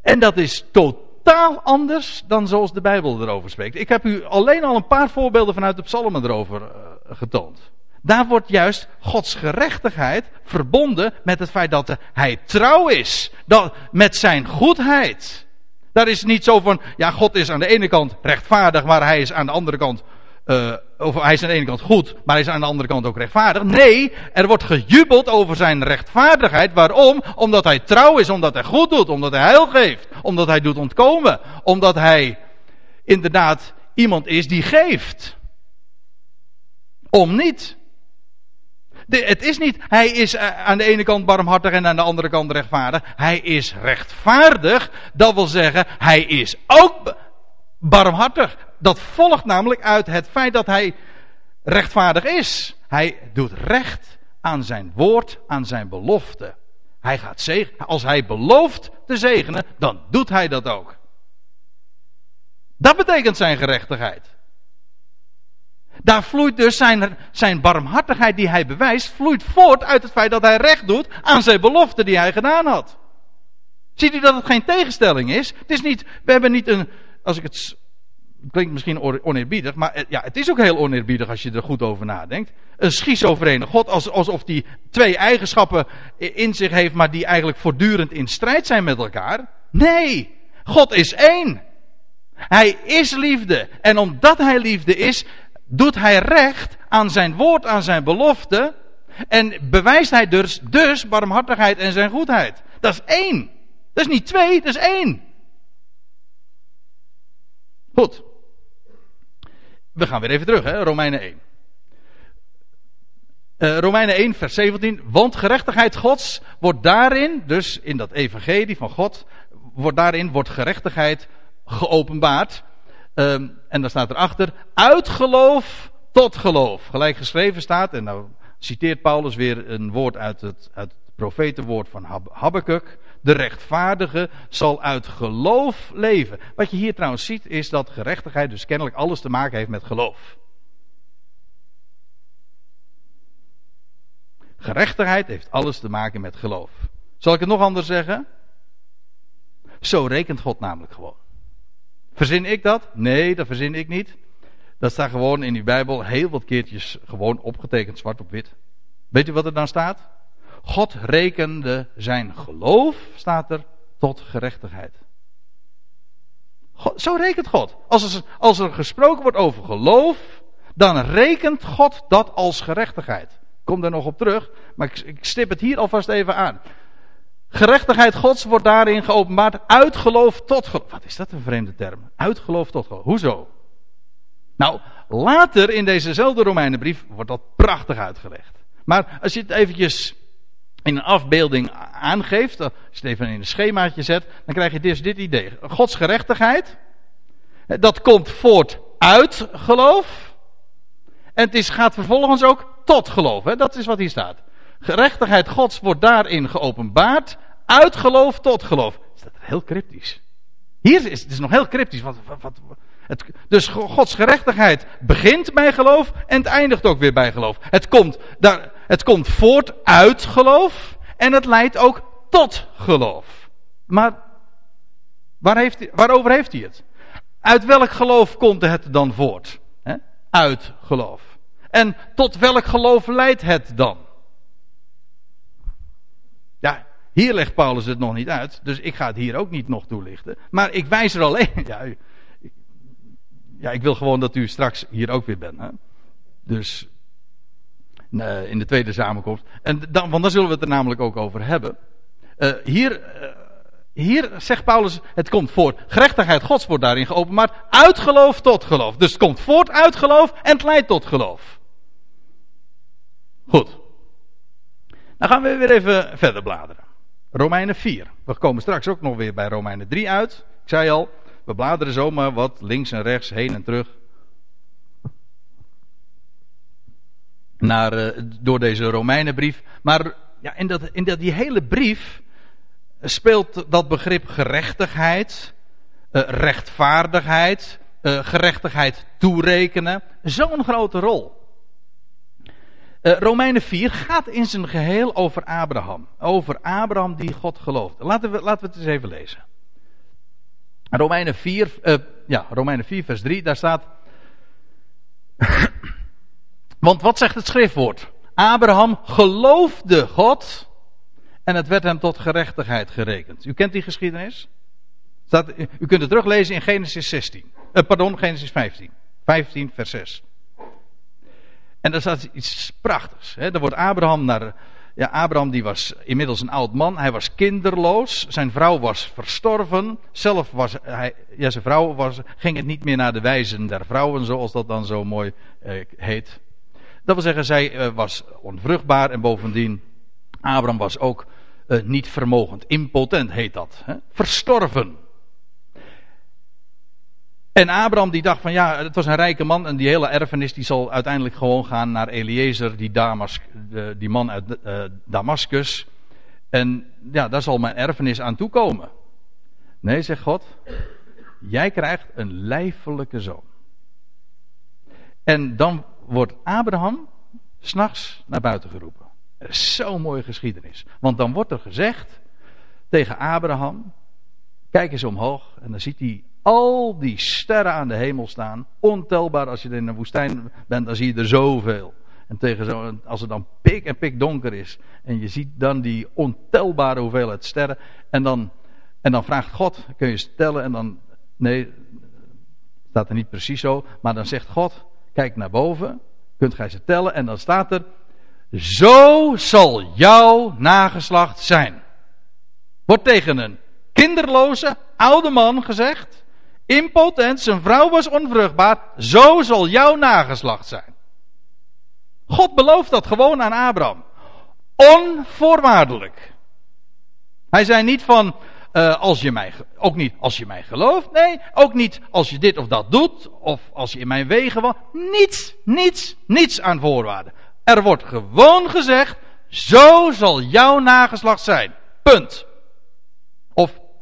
En dat is totaal anders dan zoals de Bijbel erover spreekt. Ik heb u alleen al een paar voorbeelden vanuit de psalmen erover uh, getoond. Daar wordt juist Gods gerechtigheid verbonden met het feit dat hij trouw is. Dat, met zijn goedheid. Daar is niet zo van, ja, God is aan de ene kant rechtvaardig, maar hij is aan de andere kant, uh, of hij is aan de ene kant goed, maar hij is aan de andere kant ook rechtvaardig. Nee, er wordt gejubeld over zijn rechtvaardigheid. Waarom? Omdat hij trouw is, omdat hij goed doet, omdat hij heil geeft, omdat hij doet ontkomen, omdat hij inderdaad iemand is die geeft. Om niet het is niet, hij is eh, aan de ene kant barmhartig en aan de andere kant rechtvaardig. Hij is rechtvaardig. Dat wil zeggen, hij is ook barmhartig. Dat volgt namelijk uit het feit dat hij rechtvaardig is. Hij doet recht aan zijn woord, aan zijn belofte. Hij gaat zegenen. Als hij belooft te zegenen, dan doet hij dat ook. Dat betekent zijn gerechtigheid. Daar vloeit dus zijn, zijn barmhartigheid die hij bewijst, vloeit voort uit het feit dat hij recht doet aan zijn belofte die hij gedaan had. Ziet u dat het geen tegenstelling is? Het is niet, we hebben niet een, als ik het, klinkt misschien oneerbiedig, maar ja, het is ook heel oneerbiedig als je er goed over nadenkt. Een schizofrene God, alsof die twee eigenschappen in zich heeft, maar die eigenlijk voortdurend in strijd zijn met elkaar. Nee, God is één. Hij is liefde. En omdat hij liefde is, doet hij recht aan zijn woord, aan zijn belofte. En bewijst hij dus, dus barmhartigheid en zijn goedheid. Dat is één. Dat is niet twee, dat is één. Goed. We gaan weer even terug, hè? Romeinen 1. Uh, Romeinen 1, vers 17. Want gerechtigheid Gods wordt daarin, dus in dat evangelie van God, wordt daarin wordt gerechtigheid geopenbaard. Um, en dan staat erachter, uit geloof tot geloof. Gelijk geschreven staat, en nou citeert Paulus weer een woord uit het, uit het profetenwoord van Habakkuk. De rechtvaardige zal uit geloof leven. Wat je hier trouwens ziet is dat gerechtigheid dus kennelijk alles te maken heeft met geloof. Gerechtigheid heeft alles te maken met geloof. Zal ik het nog anders zeggen? Zo rekent God namelijk gewoon. Verzin ik dat? Nee, dat verzin ik niet. Dat staat gewoon in uw Bijbel heel wat keertjes gewoon opgetekend zwart op wit. Weet u wat er dan staat? God rekende zijn geloof, staat er, tot gerechtigheid. God, zo rekent God. Als er, als er gesproken wordt over geloof, dan rekent God dat als gerechtigheid. Ik kom daar nog op terug, maar ik, ik stip het hier alvast even aan. Gerechtigheid Gods wordt daarin geopenbaard uit geloof tot geloof. Wat is dat een vreemde term? Uit geloof tot geloof. Hoezo? Nou, later in dezezelfde Romeinenbrief wordt dat prachtig uitgelegd. Maar als je het eventjes in een afbeelding aangeeft, als je het even in een schemaatje zet, dan krijg je dus dit idee. Gods gerechtigheid, dat komt voort uit geloof. En het is, gaat vervolgens ook tot geloof. Hè? Dat is wat hier staat. Gerechtigheid Gods wordt daarin geopenbaard. Uit geloof tot geloof. Is dat heel cryptisch? Hier is het is nog heel cryptisch. Wat, het, dus Gods gerechtigheid begint bij geloof en het eindigt ook weer bij geloof. Het komt, daar, het komt voort uit geloof en het leidt ook tot geloof. Maar waar heeft, waarover heeft hij het? Uit welk geloof komt het dan voort? Uit geloof. En tot welk geloof leidt het dan? Ja, hier legt Paulus het nog niet uit, dus ik ga het hier ook niet nog toelichten. Maar ik wijs er alleen. [LAUGHS] Ja, ja, ik wil gewoon dat u straks hier ook weer bent. Hè? Dus uh, in de tweede samenkomst. En dan, want daar zullen we het er namelijk ook over hebben. Uh, hier, uh, hier zegt Paulus, het komt voort. Gerechtigheid Gods wordt daarin geopenbaard. Uit geloof tot geloof. Dus het komt voort uit geloof en het leidt tot geloof. Goed. Dan gaan we weer even verder bladeren. Romeinen 4. We komen straks ook nog weer bij Romeinen 3 uit. Ik zei al, we bladeren zomaar wat links en rechts, heen en terug. Naar, uh, door deze Romeinenbrief. Maar ja, in, dat, in dat, die hele brief speelt dat begrip gerechtigheid, uh, rechtvaardigheid, uh, gerechtigheid toerekenen zo'n grote rol. Uh, Romeinen 4 gaat in zijn geheel over Abraham. Over Abraham die God gelooft. Laten we, laten we het eens even lezen. Romeinen 4, uh, ja, Romeinen 4 vers 3, daar staat... [CLEARS THROAT] Want wat zegt het schriftwoord? Abraham geloofde God en het werd hem tot gerechtigheid gerekend. U kent die geschiedenis? U kunt het teruglezen in Genesis 16. Uh, pardon, Genesis 15. 15 vers 6. En daar staat iets prachtigs. Hè? Daar wordt Abraham naar. Ja, Abraham die was inmiddels een oud man. Hij was kinderloos. Zijn vrouw was verstorven. Zelf was hij. Ja, zijn vrouw was, ging het niet meer naar de wijzen der vrouwen, zoals dat dan zo mooi eh, heet. Dat wil zeggen, zij eh, was onvruchtbaar en bovendien. Abraham was ook eh, niet vermogend. Impotent heet dat. Hè? Verstorven. En Abraham die dacht van ja, het was een rijke man en die hele erfenis die zal uiteindelijk gewoon gaan naar Eliezer, die, Damas, die man uit uh, Damascus. En ja, daar zal mijn erfenis aan toekomen. Nee, zegt God, jij krijgt een lijfelijke zoon. En dan wordt Abraham s'nachts naar buiten geroepen. Zo'n mooie geschiedenis. Want dan wordt er gezegd tegen Abraham. Kijk eens omhoog en dan ziet hij al die sterren aan de hemel staan. Ontelbaar als je in de woestijn bent, dan zie je er zoveel. En tegen zo, als het dan pik en pik donker is. En je ziet dan die ontelbare hoeveelheid sterren. En dan, en dan vraagt God, kun je stellen en dan, nee, staat er niet precies zo. Maar dan zegt God, kijk naar boven. Kunt gij ze tellen. En dan staat er, zo zal jouw nageslacht zijn. Wordt tegen een kinderloze oude man gezegd. Impotent, zijn vrouw was onvruchtbaar. Zo zal jouw nageslacht zijn. God belooft dat gewoon aan Abraham. Onvoorwaardelijk. Hij zei niet van, uh, als je mij, ook niet als je mij gelooft. Nee, ook niet als je dit of dat doet. Of als je in mijn wegen was. Niets, niets, niets aan voorwaarden. Er wordt gewoon gezegd, zo zal jouw nageslacht zijn. Punt.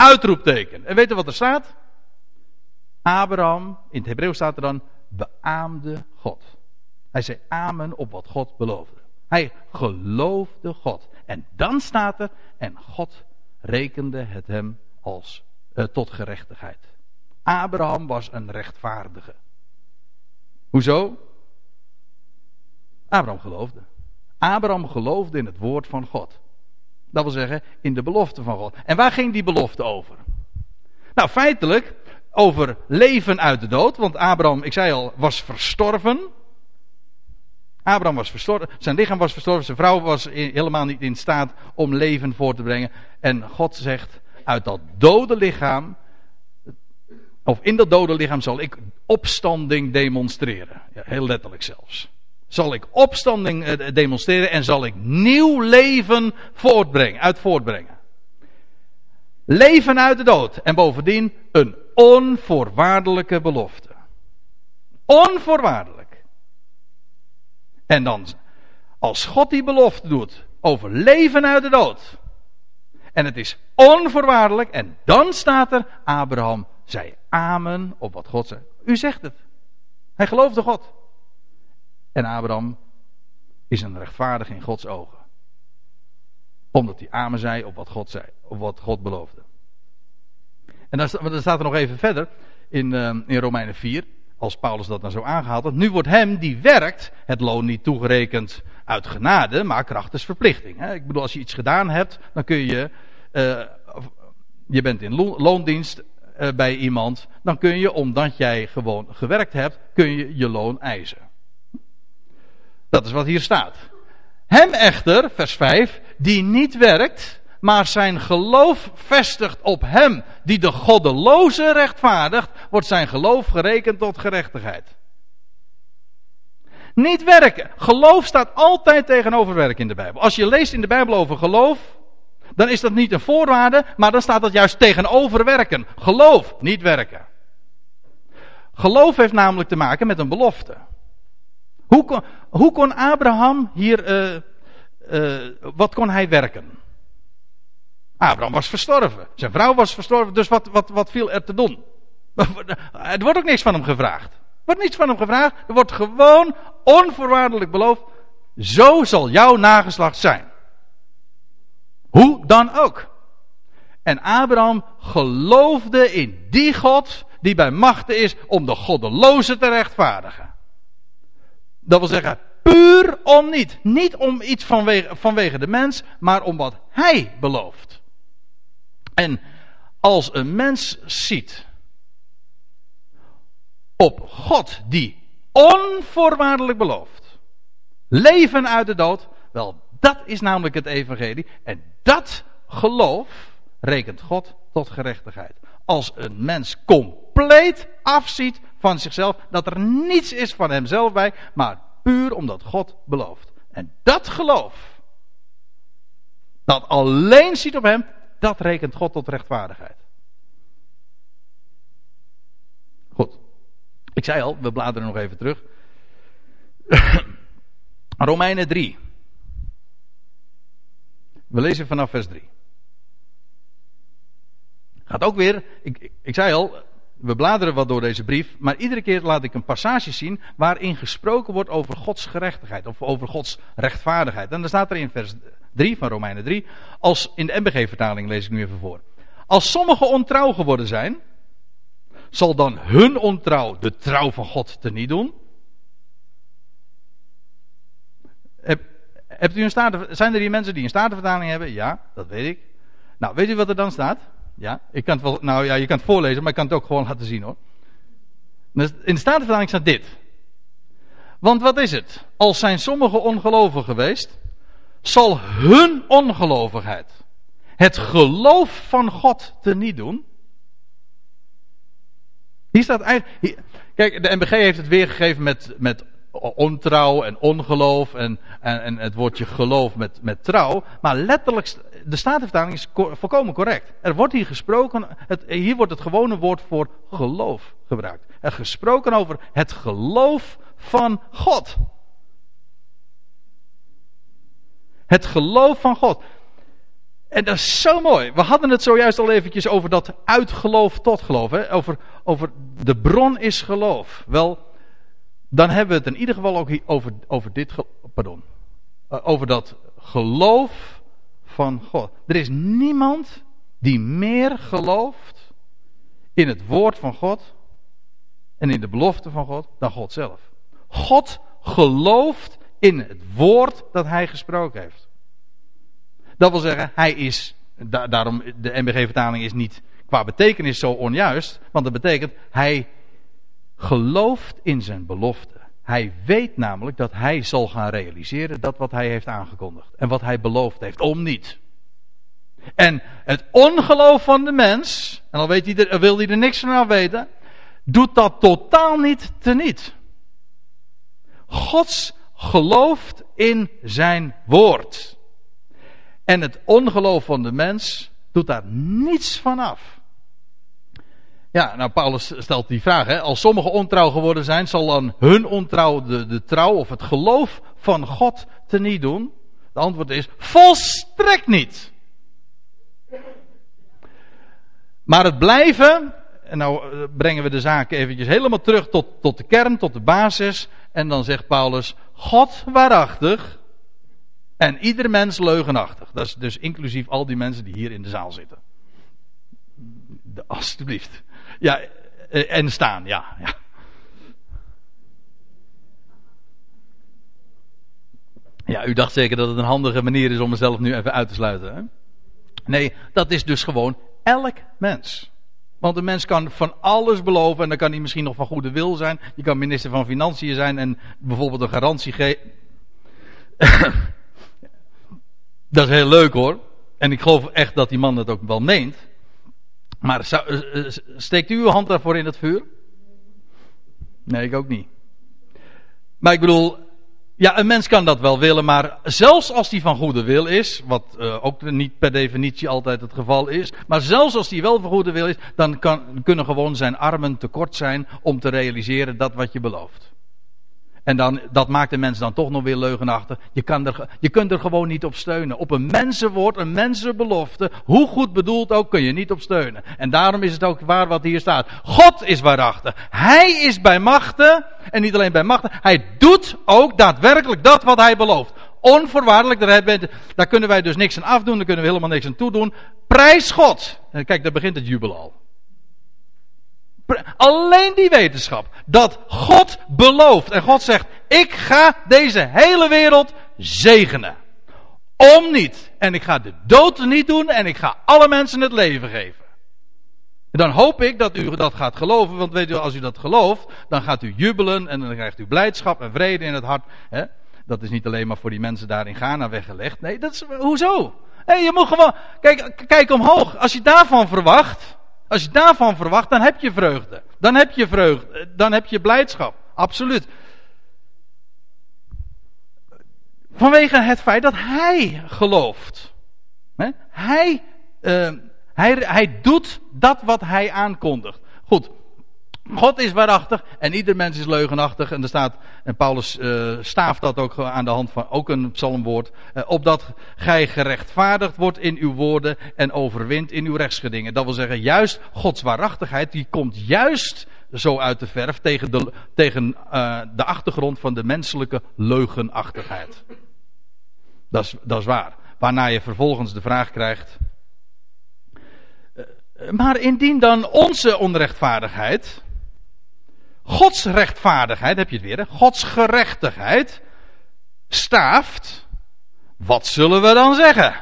Uitroepteken. En weet u wat er staat? Abraham, in het Hebreeuws staat er dan, beaamde God. Hij zei amen op wat God beloofde. Hij geloofde God. En dan staat er, en God rekende het hem als, uh, tot gerechtigheid. Abraham was een rechtvaardige. Hoezo? Abraham geloofde. Abraham geloofde in het woord van God. Dat wil zeggen, in de belofte van God. En waar ging die belofte over? Nou, feitelijk over leven uit de dood. Want Abraham, ik zei al, was verstorven. Abraham was verstorven, zijn lichaam was verstorven, zijn vrouw was helemaal niet in staat om leven voor te brengen. En God zegt, uit dat dode lichaam, of in dat dode lichaam zal ik opstanding demonstreren. Ja, heel letterlijk zelfs. Zal ik opstanding eh, demonstreren en zal ik nieuw leven voortbrengen, uit voortbrengen. Leven uit de dood. En bovendien een onvoorwaardelijke belofte. Onvoorwaardelijk. En dan, als God die belofte doet over leven uit de dood. En het is onvoorwaardelijk. En dan staat er, Abraham zei amen op wat God zei. U zegt het. Hij geloofde God. En Abraham is een rechtvaardig in Gods ogen. Omdat hij amen zei op wat God zei, op wat God beloofde. En dan, staat er nog even verder in, uh, in Romeinen 4 als Paulus dat dan zo aangehaald had. Nu wordt hem die werkt het loon niet toegerekend uit genade, maar krachtens verplichting. Ik bedoel, als je iets gedaan hebt, dan kun je, uh, je bent in loondienst uh, bij iemand, dan kun je, omdat jij gewoon gewerkt hebt, kun je je loon eisen. Dat is wat hier staat. Hem echter, vers 5, die niet werkt, maar zijn geloof vestigt op hem die de goddeloze rechtvaardigt, wordt zijn geloof gerekend tot gerechtigheid. Niet werken. Geloof staat altijd tegenover werken in de Bijbel. Als je leest in de Bijbel over geloof, dan is dat niet een voorwaarde, maar dan staat dat juist tegenover werken. Geloof, niet werken. Geloof heeft namelijk te maken met een belofte. Hoe kon, hoe kon Abraham hier, uh, uh, wat kon hij werken? Abraham was verstorven. Zijn vrouw was verstorven, dus wat, wat, wat viel er te doen? [LAUGHS] Er wordt ook niks van hem gevraagd. Er wordt niets van hem gevraagd. Er wordt gewoon onvoorwaardelijk beloofd. Zo zal jouw nageslacht zijn. Hoe dan ook. En Abraham geloofde in die God die bij machten is om de goddeloze te rechtvaardigen. Dat wil zeggen, puur om niet. Niet om iets vanwege, vanwege de mens, maar om wat hij belooft. En als een mens ziet op God die onvoorwaardelijk belooft, leven uit de dood, wel, dat is namelijk het evangelie. En dat geloof rekent God tot gerechtigheid. Als een mens compleet afziet van zichzelf, dat er niets is van hemzelf bij, maar puur omdat God belooft. En dat geloof, dat alleen ziet op hem, dat rekent God tot rechtvaardigheid. Goed. Ik zei al, we bladeren nog even terug. [CLEARS THROAT] Romeinen 3. We lezen vanaf vers 3. Gaat ook weer, ik, ik zei al, we bladeren wat door deze brief, maar iedere keer laat ik een passage zien waarin gesproken wordt over Gods gerechtigheid of over Gods rechtvaardigheid. En dan staat er in vers 3 van Romeinen 3. Als in de MBG-vertaling lees ik nu even voor. Als sommigen ontrouw geworden zijn, zal dan hun ontrouw de trouw van God teniet doen? Heb, hebt u een staten, zijn er hier mensen die een statenvertaling hebben? Ja, dat weet ik. Nou, weet u wat er dan staat? Ja, ik kan het wel, nou ja, je kan het voorlezen, maar ik kan het ook gewoon laten zien hoor. In de Statenvertaling staat dit. Want wat is het? Als zijn sommigen ongelovigen geweest, zal hun ongelovigheid het geloof van God teniet doen. Hier staat eigenlijk. kijk, de MBG heeft het weergegeven met, met ontrouw en ongeloof en, en, en het woordje geloof met, met trouw. Maar letterlijk, de Statenvertaling is volkomen correct. Er wordt hier gesproken, het, hier wordt het gewone woord voor geloof gebruikt. Er gesproken over het geloof van God. Het geloof van God. En dat is zo mooi. We hadden het zojuist al eventjes over dat uitgeloof tot geloof. Hè? Over, over de bron is geloof. Wel, dan hebben we het in ieder geval ook over, over dit, pardon, eh, over dat geloof van God. Er is niemand die meer gelooft in het woord van God en in de belofte van God dan God zelf. God gelooft in het woord dat hij gesproken heeft. Dat wil zeggen, hij is, daarom de MBG-vertaling is niet qua betekenis zo onjuist, want dat betekent hij gelooft in zijn belofte. Hij weet namelijk dat hij zal gaan realiseren dat wat hij heeft aangekondigd en wat hij beloofd heeft, om niet. En het ongeloof van de mens, en al weet hij er, wil hij er niks van weten, doet dat totaal niet teniet. Gods gelooft in zijn woord. En het ongeloof van de mens doet daar niets van af. Ja, nou Paulus stelt die vraag, hè. als sommigen ontrouw geworden zijn, zal dan hun ontrouw de, de trouw of het geloof van God teniet doen? De antwoord is volstrekt niet. Maar het blijven, en nou eh, brengen we de zaken eventjes helemaal terug tot, tot de kern, tot de basis. En dan zegt Paulus, God waarachtig en ieder mens leugenachtig. Dat is dus inclusief al die mensen die hier in de zaal zitten. Alsjeblieft. Ja, eh, en staan, ja. ja. Ja, u dacht zeker dat het een handige manier is om mezelf nu even uit te sluiten. Hè? Nee, dat is dus gewoon elk mens. Want een mens kan van alles beloven en dan kan hij misschien nog van goede wil zijn. Je kan minister van Financiën zijn en bijvoorbeeld een garantie geven. [COUGHS] dat is heel leuk hoor. En ik geloof echt dat die man dat ook wel meent. Maar eh, eh, steekt u uw hand daarvoor in het vuur? Nee, ik ook niet. Maar ik bedoel, ja, een mens kan dat wel willen, maar zelfs als die van goede wil is, wat uh, ook niet per definitie altijd het geval is, maar zelfs als die wel van goede wil is, dan kan, kunnen gewoon zijn armen tekort zijn om te realiseren dat wat je belooft. En dan, dat maakt de mens dan toch nog weer leugenachtig. Je, kan er, je kunt er gewoon niet op steunen. Op een mensenwoord, een mensenbelofte, hoe goed bedoeld ook, kun je niet op steunen. En daarom is het ook waar wat hier staat. God is waarachtig. Hij is bij machten. En niet alleen bij machten. Hij doet ook daadwerkelijk dat wat hij belooft. Onvoorwaardelijk, daar, daar kunnen wij dus niks aan afdoen. Daar kunnen we helemaal niks aan toedoen. Prijs God. Kijk, daar begint het jubel al. Alleen die wetenschap. Dat God belooft. En God zegt: Ik ga deze hele wereld zegenen. Om niet. En ik ga de dood niet doen. En ik ga alle mensen het leven geven. En dan hoop ik dat u dat gaat geloven. Want weet u, als u dat gelooft. Dan gaat u jubelen. En dan krijgt u blijdschap en vrede in het hart. Hè? Dat is niet alleen maar voor die mensen daar in Ghana weggelegd. Nee, dat is. Hoezo? Hey, je moet gewoon. Kijk, kijk omhoog. Als je daarvan verwacht. Als je daarvan verwacht, dan heb je vreugde. Dan heb je vreugde. Dan heb je blijdschap. Absoluut. Vanwege het feit dat hij gelooft. Hij, uh, hij, hij doet dat wat hij aankondigt. Goed, God is waarachtig en ieder mens is leugenachtig. En er staat, en Paulus uh, staaft dat ook aan de hand van ook een psalmwoord. Uh, opdat gij gerechtvaardigd wordt in uw woorden en overwint in uw rechtsgedingen. Dat wil zeggen, juist Gods waarachtigheid, die komt juist zo uit de verf tegen de, tegen, uh, de achtergrond van de menselijke leugenachtigheid. Dat is, dat is waar. waarna je vervolgens de vraag krijgt. Maar indien dan onze onrechtvaardigheid, Gods rechtvaardigheid, heb je het weer, Gods gerechtigheid, staaft, wat zullen we dan zeggen?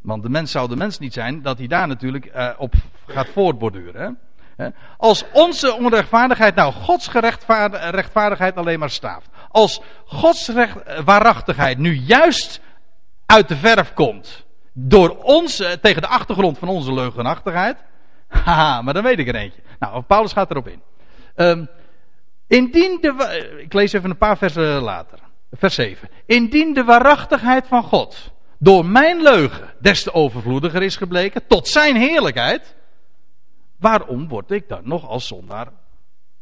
Want de mens zou de mens niet zijn dat hij daar natuurlijk uh, op gaat voortborduren. Hè? Als onze onrechtvaardigheid nou Gods rechtvaardigheid alleen maar staaft. Als Gods recht, waarachtigheid nu juist uit de verf komt. Door ons, uh, tegen de achtergrond van onze leugenachtigheid. [LAUGHS] Haha, maar dan weet ik er eentje. Nou, Paulus gaat erop in. Um, indien de, ik lees even een paar versen later. Vers 7. Indien de waarachtigheid van God door mijn leugen des te overvloediger is gebleken, tot zijn heerlijkheid, waarom word ik dan nog als zondaar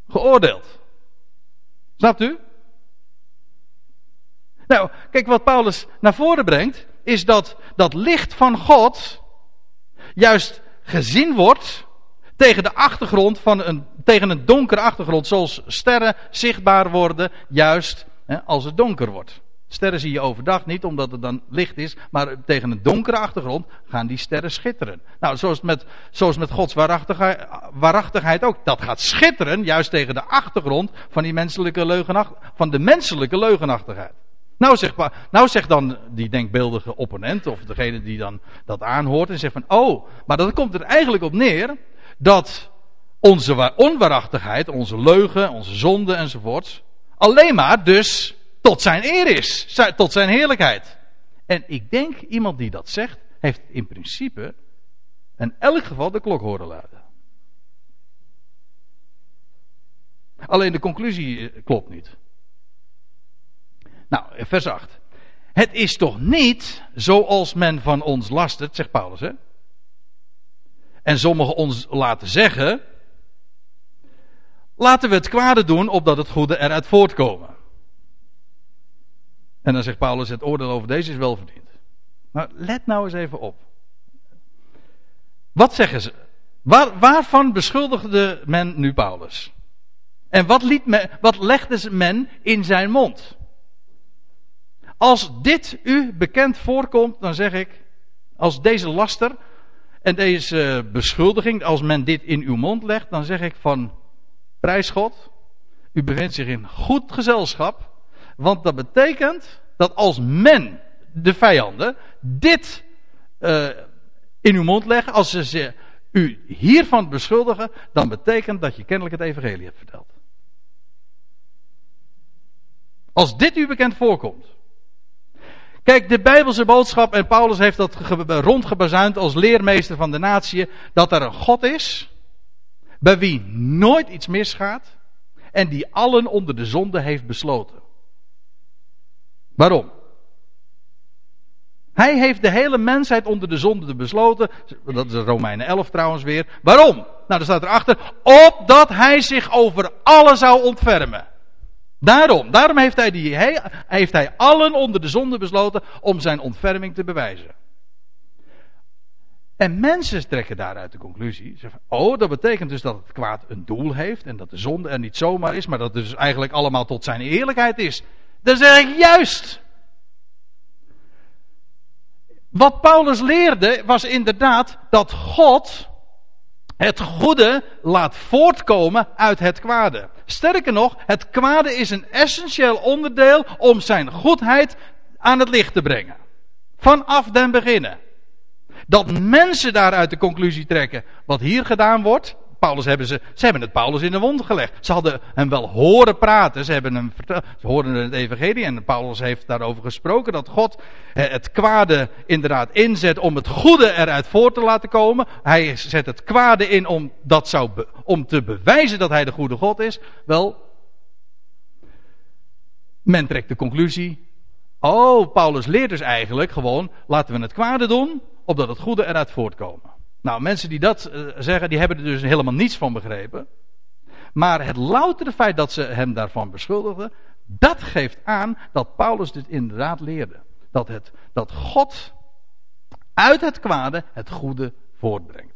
geoordeeld? Snapt u? Nou, kijk wat Paulus naar voren brengt, is dat dat licht van God juist gezien wordt tegen de achtergrond van een, tegen een donkere achtergrond, zoals sterren zichtbaar worden, juist hè, als het donker wordt. Sterren zie je overdag niet, omdat het dan licht is, maar tegen een donkere achtergrond gaan die sterren schitteren. Nou, zoals met, zoals met Gods waarachtigheid, ook. Dat gaat schitteren, juist tegen de achtergrond van die menselijke leugenacht, van de menselijke leugenachtigheid. Nou zegt, nou zegt dan die denkbeeldige opponent, of degene die dan dat aanhoort, en zegt van, oh, maar dat komt er eigenlijk op neer, dat onze onwaarachtigheid, onze leugen, onze zonde enzovoort, alleen maar dus tot zijn eer is, tot zijn heerlijkheid. En ik denk, iemand die dat zegt, heeft in principe in elk geval de klok horen luiden. Alleen de conclusie eh, klopt niet. Nou, vers 8. Het is toch niet zoals men van ons lastert, zegt Paulus, hè? En sommigen ons laten zeggen. Laten we het kwade doen, opdat het goede eruit voortkomen. En dan zegt Paulus: het oordeel over deze is wel verdiend. Maar let nou eens even op. Wat zeggen ze? Waar, waarvan beschuldigde men nu Paulus? En wat, liet men, wat legde men in zijn mond? Als dit u bekend voorkomt, dan zeg ik, als deze laster en deze beschuldiging, als men dit in uw mond legt, dan zeg ik van prijs God, u bevindt zich in goed gezelschap, want dat betekent dat als men, de vijanden, dit uh, in uw mond leggen, als ze, ze u hiervan beschuldigen, dan betekent dat je kennelijk het evangelie hebt verteld. Als dit u bekend voorkomt. Kijk, de Bijbelse boodschap, en Paulus heeft dat rondgebazuind als leermeester van de natie, dat er een God is, bij wie nooit iets misgaat, en die allen onder de zonde heeft besloten. Waarom? Hij heeft de hele mensheid onder de zonde besloten. Dat is Romeinen 11 trouwens weer. Waarom? Nou, daar staat erachter. Opdat hij zich over alle zou ontfermen. Daarom, daarom heeft hij, die, heeft hij allen onder de zonde besloten om zijn ontferming te bewijzen. En mensen trekken daaruit de conclusie. Oh, dat betekent dus dat het kwaad een doel heeft en dat de zonde er niet zomaar is, maar dat het dus eigenlijk allemaal tot zijn eerlijkheid is. Dan zeg ik juist. Wat Paulus leerde was inderdaad dat God het goede laat voortkomen uit het kwade. Sterker nog, het kwade is een essentieel onderdeel om zijn goedheid aan het licht te brengen. Vanaf den beginnen. Dat mensen daaruit de conclusie trekken wat hier gedaan wordt, Paulus hebben ze, ze hebben het Paulus in de wond gelegd. Ze hadden hem wel horen praten. Ze hebben hem ze hoorden het evangelie en Paulus heeft daarover gesproken dat God het kwade inderdaad inzet om het goede eruit voor te laten komen. Hij zet het kwade in om dat zou, om te bewijzen dat hij de goede God is. Wel, men trekt de conclusie. Oh, Paulus leert dus eigenlijk gewoon, laten we het kwade doen, opdat het goede eruit voortkomen. Nou, mensen die dat uh, zeggen, die hebben er dus helemaal niets van begrepen. Maar het loutere feit dat ze hem daarvan beschuldigden, dat geeft aan dat Paulus dit inderdaad leerde. Dat, het, dat God uit het kwade het goede voortbrengt.